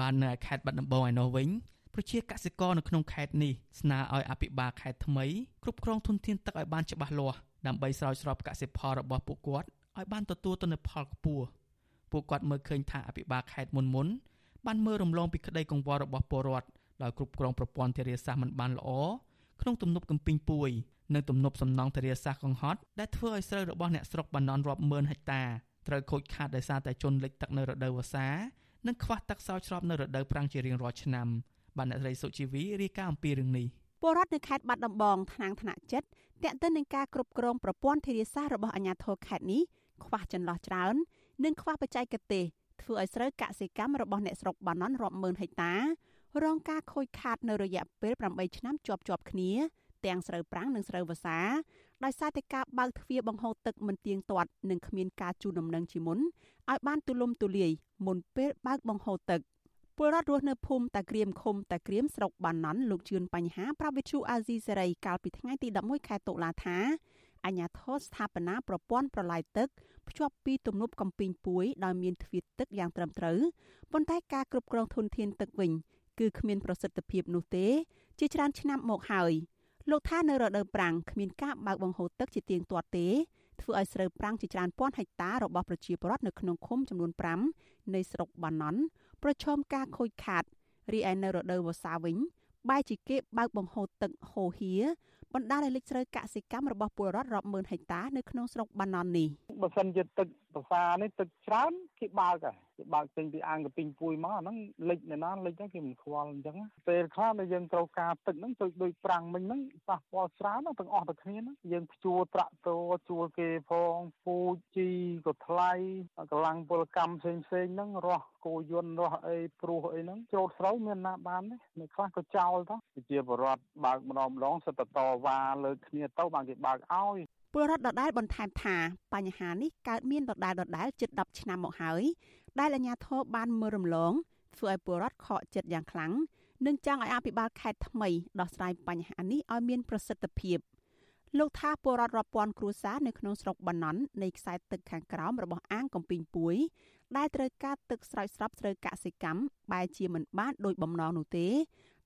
បាននៅខេត្តបាត់ដំបងឯណោះវិញប្រជាកសិករនៅក្នុងខេត្តនេះស្នើឲ្យអភិបាលខេត្តថ្មីគ្រប់គ្រងធនធានទឹកឲ្យបានច្បាស់លាស់ដើម្បីស្រោចស្រពកសិផលរបស់ពួកគាត់ឲ្យបានទទួលទិន្នផលខ្ពស់ពួកគាត់មើលឃើញថាអភិបាលខេត្តមុនមុនបានមើលរំលងពីក្តីកង្វល់របស់ពលរដ្ឋដោយគ្រប់គ្រងប្រព័ន្ធធារាសាស្ត្រមិនបានល្អក្នុងទំនប់កំពីងពួយនិងទំនប់សំណង់ធារាសាស្ត្រកង្ហត់ដែលធ្វើឲ្យស្រូវរបស់អ្នកស្រុកបាននន់រាប់ម៉ឺនហិកតា ត្រូវខូចខាតដោយសារតែជន់លិចទឹកនៅរដូវវស្សានិងខ្វះទឹកស្រោចស្រពនៅរដូវប្រាំងជារៀងរាល់ឆ្នាំបានអ្នកស្រីសុជីវីរាយការណ៍អំពីរឿងនេះពលរដ្ឋនៅខេត្តបាត់ដំបងថ្នាក់ថ្នាក់ចិត្តតាក់ទិននឹងការគ្រប់គ្រងប្រព័ន្ធធារាសាស្ត្ររបស់អាជ្ញាធរខេត្តនេះខ្វះចន្លោះច្រើននិងខ្វះបច្ចេកទេសធ្វើឲ្យស្រូវកសិកម្មរបស់អ្នកស្រុកបាណន់រាប់ម៉ឺនហិកតា រងការខូចខាតនៅរយៈពេល8ឆ្នាំជាប់ជាប់គ្នា ទាំងស្រូវប្រាំងនិងស្រូវវស្សា ដោយសារតែការបើកទ្វារបង្ហូរទឹកមិនទៀងទាត់និងគ្មានការជូនដំណឹងជាមុនឲ្យបានទូលំទូលាយមុនពេលបើកបង្ហូរទឹកពលរដ្ឋរស់នៅភូមិតាក្រៀមឃុំតាក្រៀមស្រុកបាណន់លោកជឿនបញ្ហាប្រាប់វិទ្យុអាស៊ីសេរីកាលពីថ្ងៃទី11ខែតុលាថាអញ្ញាធរស្ថាបនាប្រព័ន្ធប្រឡាយទឹកភ្ជាប់ពីទំនប់កំពីងពួយដោយមានទ្វារទឹកយ៉ាងត្រឹមត្រូវប៉ុន្តែការគ្រប់គ្រងធនធានទឹកវិញ គឺគ្មានប្រសិទ្ធភាពនោះទេ ជាច្រើនឆ្នាំមកហើយ លោកថានៅរដូវប្រាំងគ្មានការបើកបង្ហូរទឹកជាទៀងទាត់ទេធ្វើឲ្យស្រូវប្រាំងជាច្រើនពាន់ហិកតារបស់ប្រជាពលរដ្ឋនៅក្នុងឃុំចំនួន5នៃស្រុកបាណន់ប្រឈមការខូចខាតរីឯនៅរដូវវស្សាវិញបែរជាគេបើកបង្ហូរទឹកហូរហៀបណ្ដាលឲ្យលិចស្រូវកសិកម្មរបស់ពលរដ្ឋរាប់ម៉ឺនហិកតានៅក្នុងស្រុកបាណន់នេះបើសិនជាទឹក ប្រសានេះទឹកច្រើនគេបើកហើយគេបើកចេញពីអាងកពីងពួយមកអាហ្នឹងលិចនៅណាលិចហ្នឹងគេមិនខ្វល់អញ្ចឹងពេលខ្លះដែលយើងត្រូវការទឹកហ្នឹងទៅដូចប្រាំងមិញហ្នឹងប៉ះពាល់ច្រើនទាំងអស់ទៅគ្នាហ្នឹងយើងភ្ជួរត្រាក់ទ័រជួលគេផងពូជីក៏ថ្លៃកម្លាំងពលកម្មផ្សេងផ្សេងហ្នឹងរស់គោយន្តរស់អីព្រោះអីហ្នឹងចូលស្រូវមានណាបានទេនៅខ្លះក៏ចោលទៅជាបរដ្ឋបើកម្ដងម្ដងសិតតតវ៉ាលើគ្នាទៅបានគេបើកឲ្យ ពលរដ្ឋដដែលបន្ថែមថាបញ្ហានេះកើតមានដដែលដដែលជិត10ឆ្នាំមកហើយដែលអាជ្ញាធរបានមើលរំលងធ្វើឲ្យពលរដ្ឋខកចិត្តយ៉ាងខ្លាំងនិងចង់ឲ្យអភិបាលខេត្តថ្មីដោះស្រាយបញ្ហានេះឲ្យមានប្រសិទ្ធភាពលោកថាពលរដ្ឋរាប់ពាន់គ្រួសារនៅក្នុងស្រុកបាណន់នៃខ្សែទឹកខាងក្រោមរបស់អាងកំពីងពួយដែលត្រូវការទឹកស្រោចស្រពស្រូវកសិកម្មបែរជាមិនបានដោយបំណងនោះទេ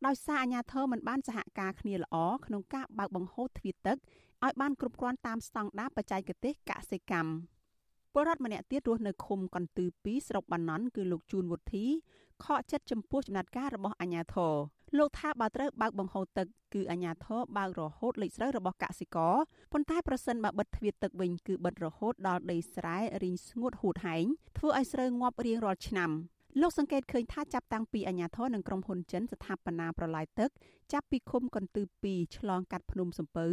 ដោយសារអាជ្ញាធរមិនបានសហការគ្នាល្អក្នុងការបើកបង្ហូរទ្វារទឹក ឲ្យបានគ្រប់គ្រាន់តាមស្តង់ដារបច្ចេកទេសកសិកម្មពលរដ្ឋម្នាក់ទៀតរស់នៅឃុំកន្ទឺ2ស្រុកបាណន់គឺលោកជួនវុធីខកចិត្តចំពោះចំណាត់ការរបស់អាជ្ញាធរលោកថាបើត្រូវបើកបង្ហូរទឹកគឺអាជ្ញាធរបើករហូតលេខស្រូវរបស់កសិករប៉ុន្តែប្រសិនបើបិទទ្វារទឹកវិញគឺបិទរហូតដល់ដីស្រែរីងស្ងួតហួតហែងធ្វើឲ្យស្រូវងាប់រៀងរាល់ឆ្នាំលោកសង្កេតឃើញថាចាប់តាំងពីអាញាធរនិងក្រុមហ៊ុនចិនស្ថាបនាប្រឡាយទឹកចាប់ពីឃុំកន្ទឺ2ឆ្លងកាត់ភ្នំសំពៅ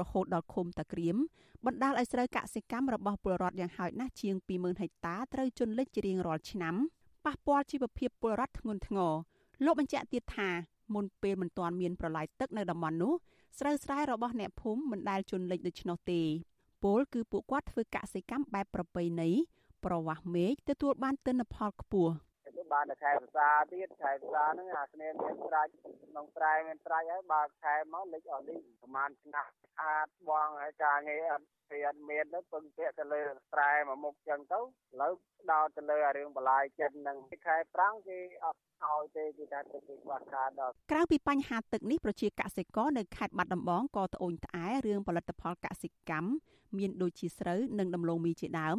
រហូតដល់ឃុំតាក្រៀមបណ្ដាលឲ្យស្រូវកសិកម្មរបស់ពលរដ្ឋយ៉ាងហោចណាស់ជាង20000ហិកតាត្រូវជន់លិចជារៀងរាល់ឆ្នាំប៉ះពាល់ជីវភាពពលរដ្ឋធ្ងន់ធ្ងរលោកបញ្ជាក់ទៀតថាមុនពេលមិនទាន់មានប្រឡាយទឹកនៅតំបន់នោះស្រូវស្រែរបស់អ្នកភូមិមិនដែលជន់លិចដូច្នោះទេពលគឺពួកគាត់ធ្វើកសិកម្មបែបប្រពៃណីប្រវាស់មេឃទទួលបានទិន្នផលខ្ពស់ បានតែខែភាសាទៀតខែភាសាហ្នឹងអាគ្នាមានត្រាច់ក្នុងត្រែមានត្រាច់ហើយបើខែមកលិចអត់នេះប្រហែលឆ្នាំអាចបងហើយការងារអត់វាអត់មានទៅពឹងពាក់ទៅលើត្រែមួយមុខចឹងទៅឥឡូវដោតទៅលើអារឿងបន្លាយចិត្តហ្នឹងខែប្រាំងគេអត់ឲ្យទេគេថាទឹកគេខ្វះខាតដល់ក្រៅពីបញ្ហាទឹកនេះប្រជាកសិករនៅខេត្តបាត់ដំបងក៏ត្អូញត្អែរឿងផលិតផលកសិកម្មមានដូចជាស្រូវនិងដំឡូងមីជាដើម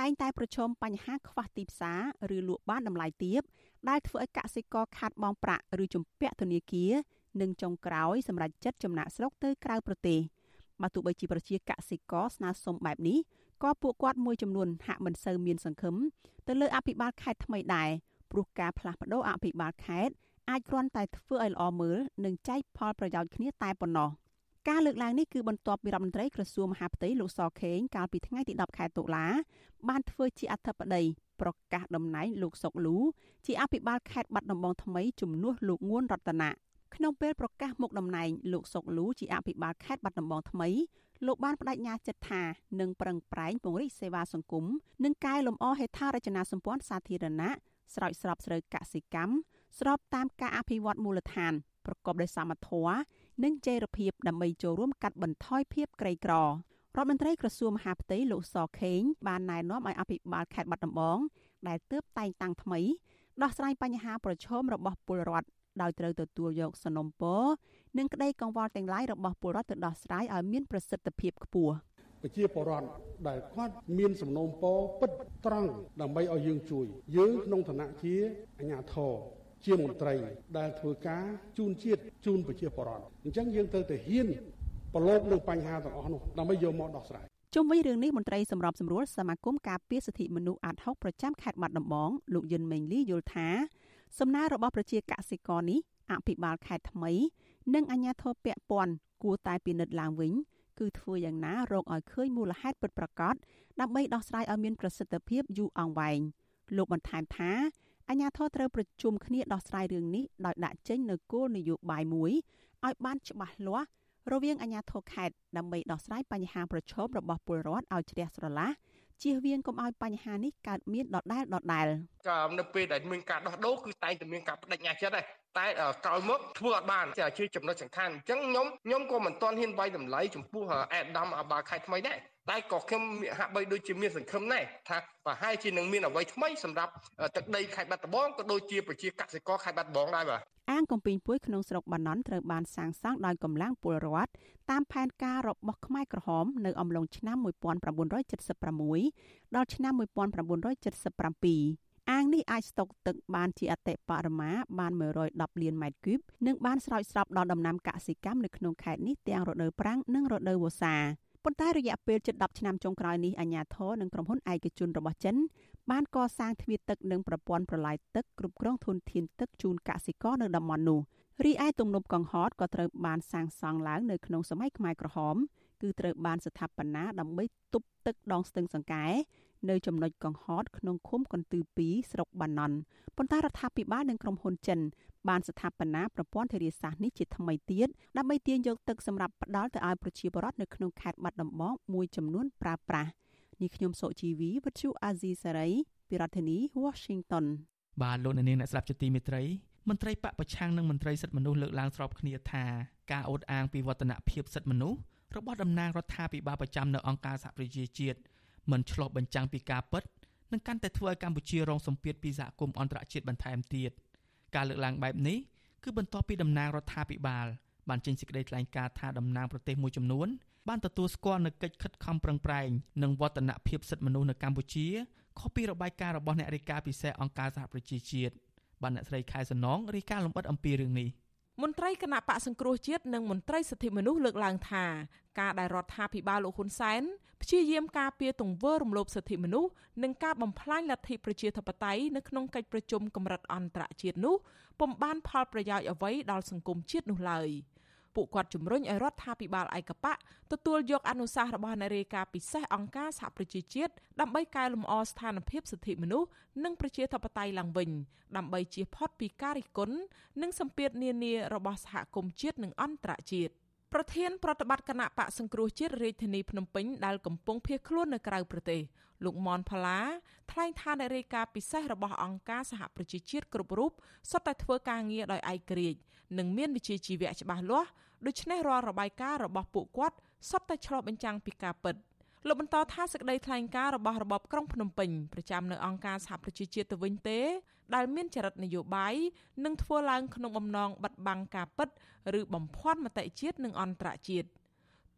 តែងតែប្រឈមបញ្ហាខ្វះទីផ្សារឬលក់បានតម្លៃទាបដែលធ្វើឲ្យកសិករខាត់បងប្រាក់ឬជំពាក់ធនាគារនិងចុងក្រោយសម្រាប់ចិត្តចំណាក់ស្រុកទៅក្រៅប្រទេសបើទោះបីជាប្រជាកសិករស្នើសុំបែបនេះក៏ពួកគាត់មួយចំនួនហាក់មិនសូវមានសង្ឃឹមទៅលើអភិបាលខេត្តថ្មីដែរព្រោះការផ្លាស់ប្ដូរអភិបាលខេត្តអាចគ្រាន់តែធ្វើឲ្យល្អមើលនិងចែកផលប្រយោជន៍គ្នាតែប៉ុណ្ណោះ។ ការលើកឡើងនេះគឺបន្ទាប់ពីរដ្ឋមន្ត្រីក្រសួងមហាផ្ទៃលោកសខេងកាលពីថ្ងៃទី10ខែតុលាបានធ្វើជាអធិបតីប្រកាសតំណែងលោកសុកលូជាអភិបាលខេត្តបាត់ដំបងថ្មីជំនួសលោកងួនរតនាក្នុងពេលប្រកាសមុខតំណែងលោកសុកលូជាអភិបាលខេត្តបាត់ដំបងថ្មីលោកបានបដិញ្ញាចិត្តថានឹងប្រឹងប្រែងពង្រីកសេវាសង្គមនិងកែលម្អហេដ្ឋារចនាសម្ព័ន្ធសាធារណៈស្រោចស្រពស្រូវកសិកម្មស្របតាមការអភិវឌ្ឍមូលដ្ឋានប្រកបដោយសមធម៌ និងចីរភាពដើម្បីចូលរួមកាត់បន្ថយភាពក្រីក្ររដ្ឋមន្ត្រីក្រសួងមហាផ្ទៃលោកសខេងបានណែនាំឲ្យអភិបាលខេត្តបាត់ដំបងដែលទើបតែងតាំងថ្មីដោះស្រាយបញ្ហាប្រឈមរបស់ពលរដ្ឋដោយត្រូវទទួលយកសំណុំពរនិងក្តីកង្វល់ទាំងឡាយរបស់ពលរដ្ឋទៅដោះស្រាយឲ្យមានប្រសិទ្ធភាពខ្ពស់ប្រជាពលរដ្ឋដែលគាត់មានសំណូមពរពិតត្រង់ដើម្បីឲ្យយើងជួយយើងក្នុងឋានៈជាអាជ្ញាធរ ជាមន្ត្រីដែលធ្វើការជូនជាតិជូនប្រជាពលរដ្ឋអញ្ចឹងយើងត្រូវតែហ៊ានប្រឡូកនឹងបញ្ហាទាំងអស់នោះដើម្បីយកមកដោះស្រាយជុំវិញរឿងនេះមន្ត្រីសម្របសម្រួលសមាគមការពារសិទ្ធិមនុស្សអាត់ហុកប្រចាំខេត្តបាត់ដំបងលោកយិនមេងលីយល់ថាសំណើរបស់ប្រជាកសិករនេះអភិបាលខេត្តថ្មី និងអាជ្ញាធរពាក់ព័ន្ធគួរតែពិនិត្យឡើងវិញគឺធ្វើយ៉ាងណារកឲ្យឃើញមូលហេតុពិតប្រាកដដើម្បីដោះស្រាយឲ្យមានប្រសិទ្ធភាពយូរអង្វែងលោកបន្ថែមថា អាជ្ញាធរត្រូវប្រជុំគ្នាដោះស្រាយរឿងនេះដោយដាក់ចេញនូវគោលនយោបាយមួយឲ្យបានច្បាស់លាស់រវាងអាជ្ញាធរខេត្តដើម្បីដោះស្រាយបញ្ហាប្រឈមរបស់ពលរដ្ឋឲ្យជ្រះស្រឡះជៀសវាងកុំឲ្យបញ្ហានេះកើតមានដដែលដដែលក៏នៅពេលដែលមានការដោះដូរគឺតែងតែមានការបដិញ្ញាចិត្តដែរតែក្រោយមកធ្វើអត់បានជាចំណុចសំខាន់អញ្ចឹងខ្ញុំខ្ញុំក៏មិនទាន់ហ៊ានវាយតម្លៃចំពោះអេដាមអាបាខេត្តថ្មីដែរ តែក៏ខ្ញុំហាក់បីដូចជាមានសង្ឃឹមដែរថាប្រហែលជានឹងមានអ្វីថ្មីសម្រាប់ទឹកដីខេត្តបាត់ដំបងក៏ដូចជាប្រជាកសិករខេត្តបាត់ដំបងដែរបាទអាងកំពីងពួយក្នុងស្រុកបាណន់ត្រូវបានសាងសង់ដោយកម្លាំងពលរដ្ឋតាមផែនការរបស់ខ្មែរក្រហមនៅអំឡុងឆ្នាំ1976ដល់ឆ្នាំ1977អាងនេះអាចស្តុកទឹកបានជាអតិបរមាបាន110លានម៉ែត្រគូបនិងបានស្រោចស្រពដល់ដំណាំកសិកម្មនៅក្នុងខេត្តនេះទាំងរដូវប្រាំងនិងរដូវវស្សា ប៉ុន្តែរយៈពេលជិត10ឆ្នាំចុងក្រោយនេះអាជ្ញាធរនិងក្រុមហ៊ុនឯកជនរបស់ចិនបានកសាងទ្វារទឹកនិងប្រព័ន្ធប្រឡាយទឹកគ្រប់គ្រងធនធានទឹកជូនកសិករនៅតំបន់នោះរីឯទំនប់កង្ហតក៏ត្រូវបានសាងសង់ឡើងនៅក្នុងសម័យខ្មែរក្រហមគឺត្រូវបានស្ថាបនាដើម្បីទប់ទឹកដងស្ទឹងសង្កែ នៅចំណុចកង្ហតក្នុងឃុំកន្ទឺ2ស្រុកបាណន់ប៉ុន្តែរដ្ឋាភិបាលនិងក្រុមហ៊ុនចិនបានស្ថាបនាប្រព័ន្ធធារាសាស្ត្រនេះជាថ្មីទៀតដើម្បីទាញយកទឹកសម្រាប់ផ្ដល់ទៅឲ្យប្រជាពលរដ្ឋនៅក្នុងខេត្តបាត់ដំបងមួយចំនួនប្រើប្រាស់នេះខ្ញុំសុជីវីវិទ្យុអាស៊ីសេរីពីរដ្ឋធានី Washington បាទលោកអ្នកនាងអ្នកស្ដាប់ជាទីមេត្រីមន្ត្រីបកប្រឆាំងនិងមន្ត្រីសិទ្ធិមនុស្សលើកឡើងស្របគ្នាថាការអួតអាងពីវឌ្ឍនភាពសិទ្ធិមនុស្សរបស់តំណាងរដ្ឋាភិបាលប្រចាំនៅអង្គការសហប្រជាជាតិ មិនឆ្លុះបញ្ចាំងពីការពិតនិងកាន់តែធ្វើឲ្យកម្ពុជារងសម្ពាធពីសហគមន៍អន្តរជាតិបន្ថែមទៀតការលើកឡើងបែបនេះគឺបន្ទាប់ពីតំណាងរដ្ឋាភិបាលបានចេញសេចក្តីថ្លែងការណ៍ថាតំណាងប្រទេសមួយចំនួនបានទទួលស្គាល់នូវកិច្ចខិតខំប្រឹងប្រែងនិងវឌ្ឍនភាពសិទ្ធិមនុស្សនៅកម្ពុជាខុសពីរបាយការណ៍របស់អ្នករាយការណ៍ពិសេសអង្គការសហប្រជាជាតិបានអ្នកស្រីខែសំណងរាយការណ៍លម្អិតអំពីរឿងនេះ មន្ត្រីគណៈបកសង្គ្រោះជាតិនិងមន្ត្រីសិទ្ធិមនុស្សលើកឡើងថាការដែលរដ្ឋាភិបាលលោកហ៊ុនសែនព្យាយាមការពារទង្វើរំលោភសិទ្ធិមនុស្សនិងការបំផ្លាញលទ្ធិប្រជាធិបតេយ្យនៅក្នុងកិច្ចប្រជុំកម្រិតអន្តរជាតិនោះពុំបានផលប្រយោជន៍អ្វីដល់សង្គមជាតិនោះឡើយ។ ពួកគាត់ជំរុញឲ្យរដ្ឋាភិបាលឯកបៈទទួលយកអនុសាសន៍របស់នារីការពិសេសអង្គការសហប្រជាជាតិដើម្បីកែលម្អស្ថានភាពសិទ្ធិមនុស្សនិងប្រជាធិបតេយ្យឡើងវិញដើម្បីជៀសផុតពីការរិះគន់និងសម្ពាធនានារបស់សហគមន៍ជាតិនិងអន្តរជាតិប្រធានប្រតិបត្តិគណៈបកសង្គ្រោះជាតិរាជធានីភ្នំពេញដែលកំពុងភៀសខ្លួននៅក្រៅប្រទេសលោកមនផល្លាថ្លែងថានារីការពិសេសរបស់អង្គការសហប្រជាជាតិគ្រប់រូបសុទ្ធតែធ្វើការងារដោយឯករាជ្យ និងមានវិជ្ជាជីវៈច្បាស់លាស់ដូច្នេះរាល់របាយការណ៍របស់ពួកគាត់សុទ្ធតែឆ្លុះបញ្ចាំងពីការពិតលោកបន្តថាសេចក្តីថ្លែងការណ៍របស់របបក្រុងភ្នំពេញប្រចាំនៅអង្គការសហប្រជាជាតិទៅវិញទេ ដែលមានចរិតនយោបាយនិងធ្វើឡើងក្នុងបំណងបិទបាំងការពិត ឬបំភាន់មតិជាតិនិងអន្តរជាតិ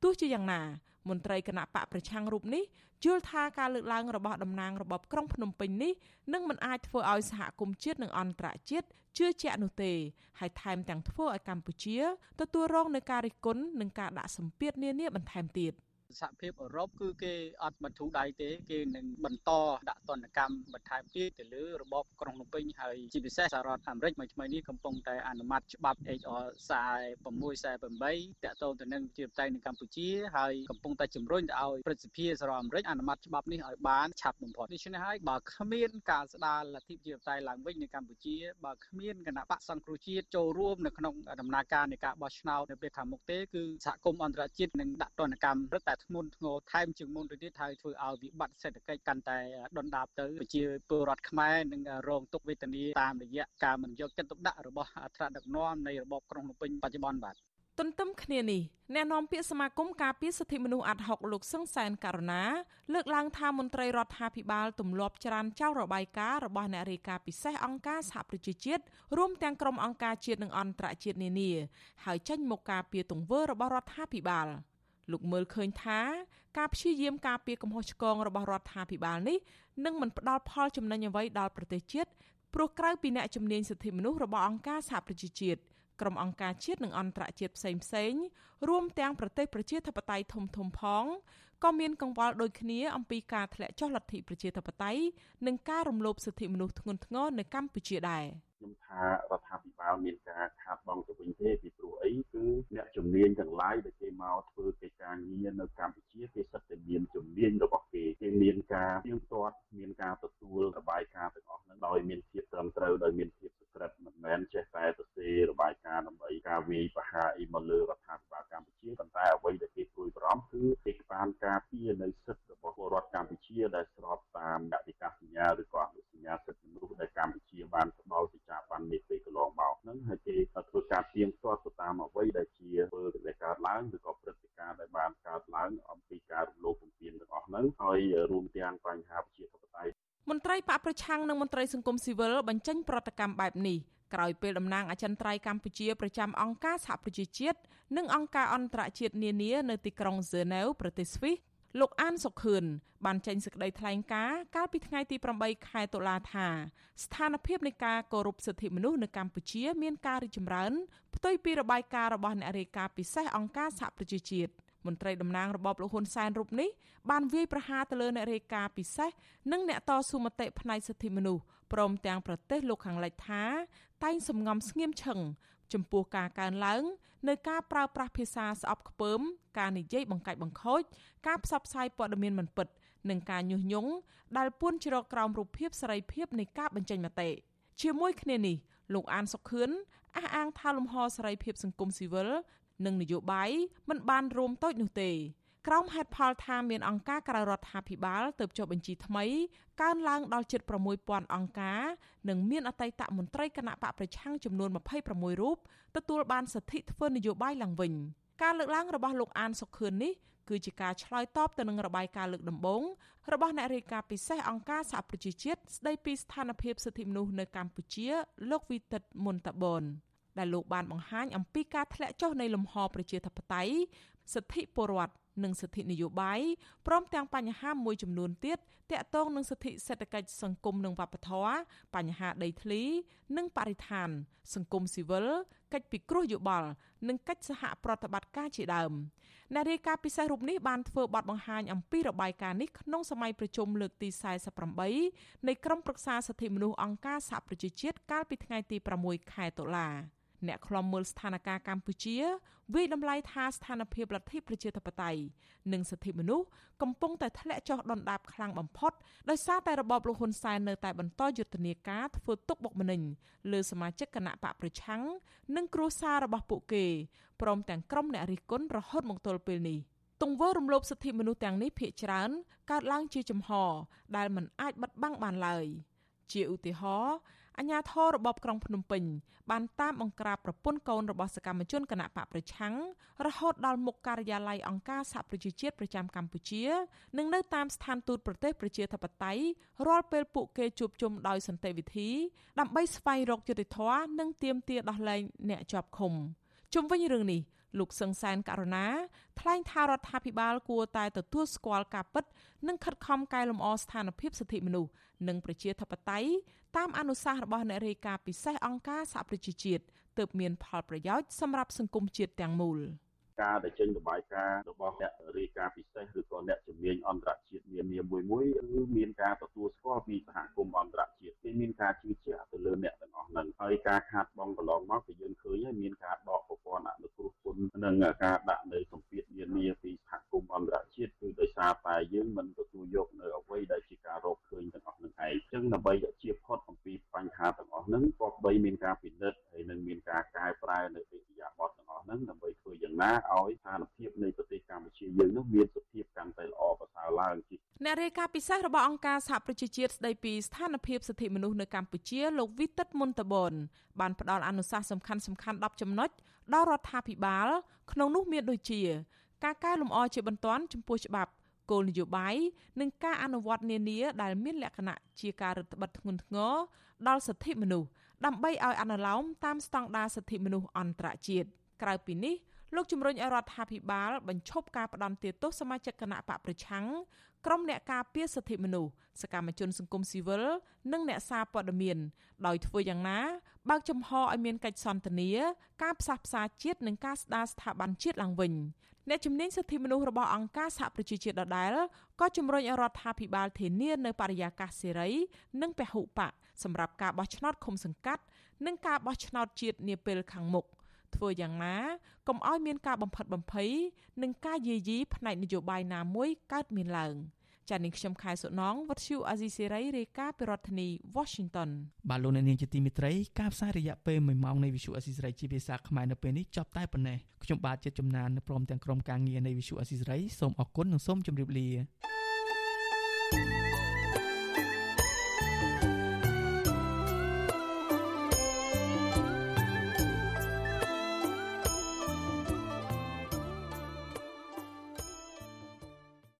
ទោះជាយ៉ាងណាមន្ត្រីគណៈបកប្រឆាំងរូបនេះយល់ថាការលើកឡើងរបស់តំណាងរបបក្រុងភ្នំពេញនេះនឹងមិនអាចធ្វើឲ្យសហគមន៍ជាតិនិងអន្តរជាតិជឿជាក់នោះទេហើយថែមទាំងធ្វើឲ្យកម្ពុជាទទួលរងនឹងការរិះគន់និងការដាក់សម្ពាធនានាបន្ថែមទៀត។ សហភាពអឺរ៉ុបគឺគេអត់បន្ធូរដៃទេគេនឹងបន្តដាក់ទណ្ឌកម្មបន្ថែមទៀតទៅលើរបបក្រុងភ្នំពេញហើយជាពិសេសសហរដ្ឋអាមេរិកមួយថ្មីនេះកំពុងតែអនុម័តច្បាប់ HR 4648តាក់ទងទៅនឹងជាបតៃនៅកម្ពុជាហើយកំពុងតែជំរុញទៅឲ្យព្រឹទ្ធសភាសហរដ្ឋអាមេរិកអនុម័តច្បាប់នេះឲ្យបានឆាប់បំផុតដូច្នេះហើយបើគ្មានការស្ដារលទ្ធិជាបតៃឡើងវិញនៅកម្ពុជាបើគ្មានគណៈបកសង្គ្រោះជាតិចូលរួមនៅក្នុងដំណើរការនៃការបោះឆ្នោតនៅពេលខាងមុខទេគឺសហគមន៍អន្តរជាតិនឹងដាក់ទណ្ឌកម្មរឹតតែធ្ងន់ធ្ងរថែមជាងមុនទៅទៀតហើយធ្វើឲ្យវិបត្តិសេដ្ឋកិច្ចកាន់តែដុនដាបទៅប្រជាពលរដ្ឋខ្មែរនឹងរងទុក្ខវេទនាតាមរយៈការមិនយកចិត្តទុកដាក់របស់អត្រាដឹកនាំនៃរបបក្រុងភ្នំពេញបច្ចុប្បន្នបាទទន្ទឹមគ្នានេះអ្នកនាំពាក្យសមាគមការពារសិទ្ធិមនុស្សអាត់ហុកលោកសឹងសែនករណាលើកឡើងថាមន្ត្រីរដ្ឋាភិបាលទម្លាប់ច្រានចោលរបាយការណ៍របស់អ្នករាយការណ៍ពិសេសអង្គការសហប្រជាជាតិរួមទាំងក្រុមអង្គការជាតិនិងអន្តរជាតិនានាហើយចេញមកការពារទង្វើរបស់រដ្ឋាភិបាល។ លោកមើលឃើញថាការព្យាយាមការពារកំហុសឆ្គងរបស់រដ្ឋាភិបាលនេះនឹងមិនផ្ដល់ផលចំណេញអ្វីដល់ប្រទេសជាតិព្រោះក្រៅពីអ្នកជំនាញសិទ្ធិមនុស្សរបស់អង្គការសហប្រជាជាតិក្រុមអង្គការជាតិនិងអន្តរជាតិផ្សេងផ្សេងរួមទាំងប្រទេសប្រជាធិបតេយ្យធំធំផងក៏មានកង្វល់ដូចគ្នាអំពីការធ្លាក់ចុះលទ្ធិប្រជាធិបតេយ្យនិងការរំលោភសិទ្ធិមនុស្សធ្ងន់ធ្ងរនៅកម្ពុជាដែរខ្ញុំថារដ្ឋាភិបាលមានការខាតបង់ទៅវិញទេពីព្រោះអីគឺអ្នកជំនាញទាំងឡាយដែលគេមកធ្វើ កិច្បកប្រឆាំងនិងមន្ត្រីសង្គមស៊ីវិលបញ្ចេញប្រតិកម្មបែបនេះក្រោយពេលតំណាងអចិន្ត្រៃយ៍កម្ពុជាប្រចាំអង្គការសហប្រជាជាតិនិងអង្គការអន្តរជាតិនានានៅទីក្រុងហ្សឺណែវប្រទេសស្វីសលោកអានសុខឿនបានចេញសេចក្តីថ្លែងការណ៍កាលពីថ្ងៃទី8ខែតុលាថាស្ថានភាពនៃការគោរពសិទ្ធិមនុស្សនៅកម្ពុជា មានការរីកចម្រើនផ្ទុយពីរបាយការណ៍របស់អ្នករាយការណ៍ពិសេសអង្គការសហប្រជាជាតិ មន្ត្រីតំណាងរបបលោកហ៊ុនសែនរូបនេះបានវាយប្រហារទៅលើអ្នករាយការណ៍ពិសេសនិងអ្នកតស៊ូមតិផ្នែកសិទ្ធិមនុស្សព្រមទាំងប្រទេសលោកខាងលិចថា តែងសំងំស្ងៀមឈឹងចំពោះការកើនឡើងនៅការប្រើប្រាស់ភាសាស្អប់ខ្ពើម ការនិយាយបង្កាច់បង្ខូច ការផ្សព្វផ្សាយព័ត៌មានមិនពិត និងការញុះញង់ដែលពួនជ្រកក្រោមរូបភាពសេរីភាពនៃការបញ្ចេញមតិជាមួយគ្នានេះលោកអានសុខឿនអះអាងថាលំហសេរីភាពសង្គមស៊ីវិល និងនយោបាយមិនបានរួមតូចនោះទេក្រោមហេតុផលថាមានអង្គការក្រៅរដ្ឋាភិបាលទៅចុះបញ្ជីថ្មីកើនឡើងដល់ជិត6000អង្គការនិងមានអតីតមន្ត្រីគណៈបកប្រឆាំងចំនួន26រូបទទួលបានសិទ្ធិធ្វើនយោបាយឡើងវិញការលើកឡើងរបស់លោកអានសុខឿននេះគឺជាការឆ្លើយតបទៅនឹងរបាយការណ៍លើកដំបូងរបស់អ្នករាយការណ៍ពិសេសអង្គការសហប្រជាជាតិស្ដីពីស្ថានភាពសិទ្ធិមនុស្សនៅកម្ពុជាលោកវីតិតមុនតាបន ដែលលោកបានបង្ហាញអំពីការធ្លាក់ចុះនៃលំហប្រជាធិបតេយ្យសិទ្ធិពលរដ្ឋនិងសិទ្ធិនយោបាយព្រមទាំងបញ្ហាមួយចំនួនទៀតទាក់ទងនឹងសិទ្ធិសេដ្ឋកិច្ចសង្គមនិងវប្បធម៌បញ្ហាដីធ្លី និងបរិស្ថាន សង្គមស៊ីវិលកិច្ចពិគ្រោះយោបល់និងកិច្ចសហប្រតិបត្តិការជាដើមអ្នករាយការណ៍ពិសេសរូបនេះបានធ្វើបទបង្ហាញអំពីរបាយការណ៍នេះក្នុងសម័យប្រជុំលើកទី48នៃក្រុមប្រឹក្សាសិទ្ធិមនុស្សអង្គការសហប្រជាជាតិកាលពីថ្ងៃទី6ខែតុលា អ្នកខ្លំមើលស្ថានភាពកម្ពុជាវិយតម្លៃថាស្ថានភាពលទ្ធិប្រជាធិបតេយ្យនិងសិទ្ធិមនុស្សកំពុងតែធ្លាក់ចុះដុនដាបខ្លាំងបំផុតដោយសារតែរបបលោកហ៊ុនសែននៅតែបន្តយុទ្ធនាការធ្វើទុកបុកម្នេញលើសមាជិកគណៈបកប្រឆាំងនិងគ្រួសាររបស់ពួកគេព្រមទាំងក្រុមអ្នករិះគន់រហូតមកទល់ពេលនេះទង្វើរំលោភសិទ្ធិមនុស្សទាំងនេះភ ieck ច្រើនកើតឡើងជាចំហដែលមិនអាចបិទបាំងបានឡើយជាឧទាហរណ៍ អាញាធររបបក្រុងភ្នំពេញបានតាមបង្ក្រាបប្រពន្ធកូនរបស់សកម្មជនគណៈបកប្រឆាំងរហូតដល់មុខការិយាល័យអង្គការសហប្រជាជាតិប្រចាំកម្ពុជា និងនៅតាមស្ថានទូតប្រទេសប្រជាធិបតេយ្យរាល់ពេលពួកគេជួបជុំដោយសន្តិវិធី ដើម្បីស្វែងរកយុត្តិធម៌និងទាមទារដោះលែងអ្នកជាប់ឃុំជុំវិញរឿងនេះ លោកសឹងសែនករណាថ្លែងថារដ្ឋាភិបាលគួរតែទទួលស្គាល់ការពិត និងខិតខំកែលម្អស្ថានភាពសិទ្ធិមនុស្សនិងប្រជាធិបតេយ្យតាមអនុសាសន៍របស់អ្នករាយការណ៍ពិសេសអង្គការសហប្រជាជាតិទើបមានផលប្រយោជន៍សម្រាប់សង្គមជាតិទាំងមូល។ការដែលចេញរបាយការណ៍របស់អ្នករាយការណ៍ពិសេសឬក៏អ្នកជំនាញអន្តរជាតិនានាមួយមួយគឺមានការទទួលស្គាល់ពីសហគមន៍អន្តរជាតិគេមានការជឿជាក់ទៅលើអ្នកទាំងអស់ហ្នឹងហើយការខាតបង់កន្លងមកគឺយើងឃើញហើយមានការដកប្រព័ន្ធអ នុគ្រោះពន្ធនិងការដាក់នៅសម្ពាធនានាពីសហគមន៍អន្តរជាតិគឺដោយសារតែយើងមិនទទួលយកនៅអ្វីដែលជាការរកឃើញទាំងអស់ហ្នឹងឯងអញ្ចឹងដើម្បីជៀសផុតអំពីបញ្ហាទាំងអស់ហ្នឹងក៏បីមានការពិនិត្យហើយនឹងមានការកែប្រែនៅវិទ្យាបទទាំងអស់ហ្នឹងដើម្បីធ្វើយ៉ាងណាឲ្យស្ថានភាពនៃប្រទេសកម្ពុជាយើងនោះមានសុខភាពកាន់តែល្អប្រសើរឡើងអ្នករាយការណ៍ពិសេសរបស់អង្គការសហប្រជាជាតិស្ដីពីស្ថានភាពសិទ្ធិមនុស្សនៅកម្ពុជាលោកវិទិតមុនតបនបានផ្ដល់អនុសាសន៍សំខាន់សំខាន់10ចំណុច ដល់រដ្ឋាភិបាល ក្នុងនោះមានដូចជា ការកែលម្អជាបន្ទាន់ចំពោះច្បាប់គោលនយោបាយនិងការអនុវត្តនានាដែលមានលក្ខណៈជាការរឹតបន្តឹងធ្ងន់ធ្ងរដល់សិទ្ធិមនុស្សដើម្បីឲ្យអនុលោមតាមស្តង់ដារសិទ្ធិមនុស្សអន្តរជាតិក្រៅពីនេះ លោកជំរុញឲ្យរដ្ឋាភិបាលបញ្ឈប់ការផ្ដន់ទាទោសសមាជិកគណៈបកប្រឆាំងក្រុមអ្នកការពារសិទ្ធិមនុស្សសកម្មជនសង្គមស៊ីវិលនិងអ្នកសារព័ត៌មានដោយធ្វើយ៉ាងណាបើកចំហឲ្យមានកិច្ចសន្ទនាការផ្សះផ្សាជាតិនិងការស្ដារស្ថាប័នជាតិឡើងវិញអ្នកជំនាញសិទ្ធិមនុស្សរបស់អង្គការសហប្រជាជាតិដដែលក៏ជំរុញឲ្យរដ្ឋាភិបាលធានានៅបរិយាកាសសេរី និងពហុបកសម្រាប់ការបោះឆ្នោតឃុំសង្កាត់ និងការបោះឆ្នោតជាតិនាពេលខាងមុខ ធ្វើយ៉ាងណាកុំឲ្យមានការបំផិតបំភ័យនិងការយាយីផ្នែកនយោបាយណាមួយកើតមានឡើង។ចា៎នាងខ្ញុំខែសុណងវັດឈូអាស៊ីសេរីរាយការណ៍ពីរដ្ឋធានី Washington បាទលោកអ្នកនាងជាទីមេត្រីការផ្សាយរយៈពេល1ម៉ោងនៃវិទ្យុអាស៊ីសេរីជាភាសាខ្មែរនៅពេលនេះចប់តែប៉ុណ្ណេះខ្ញុំបាទជាជំនាញព្រមទាំងក្រុមការងារនៃវិទ្យុអាស៊ីសេរីសូមអរគុណនិងសូមជម្រាបលា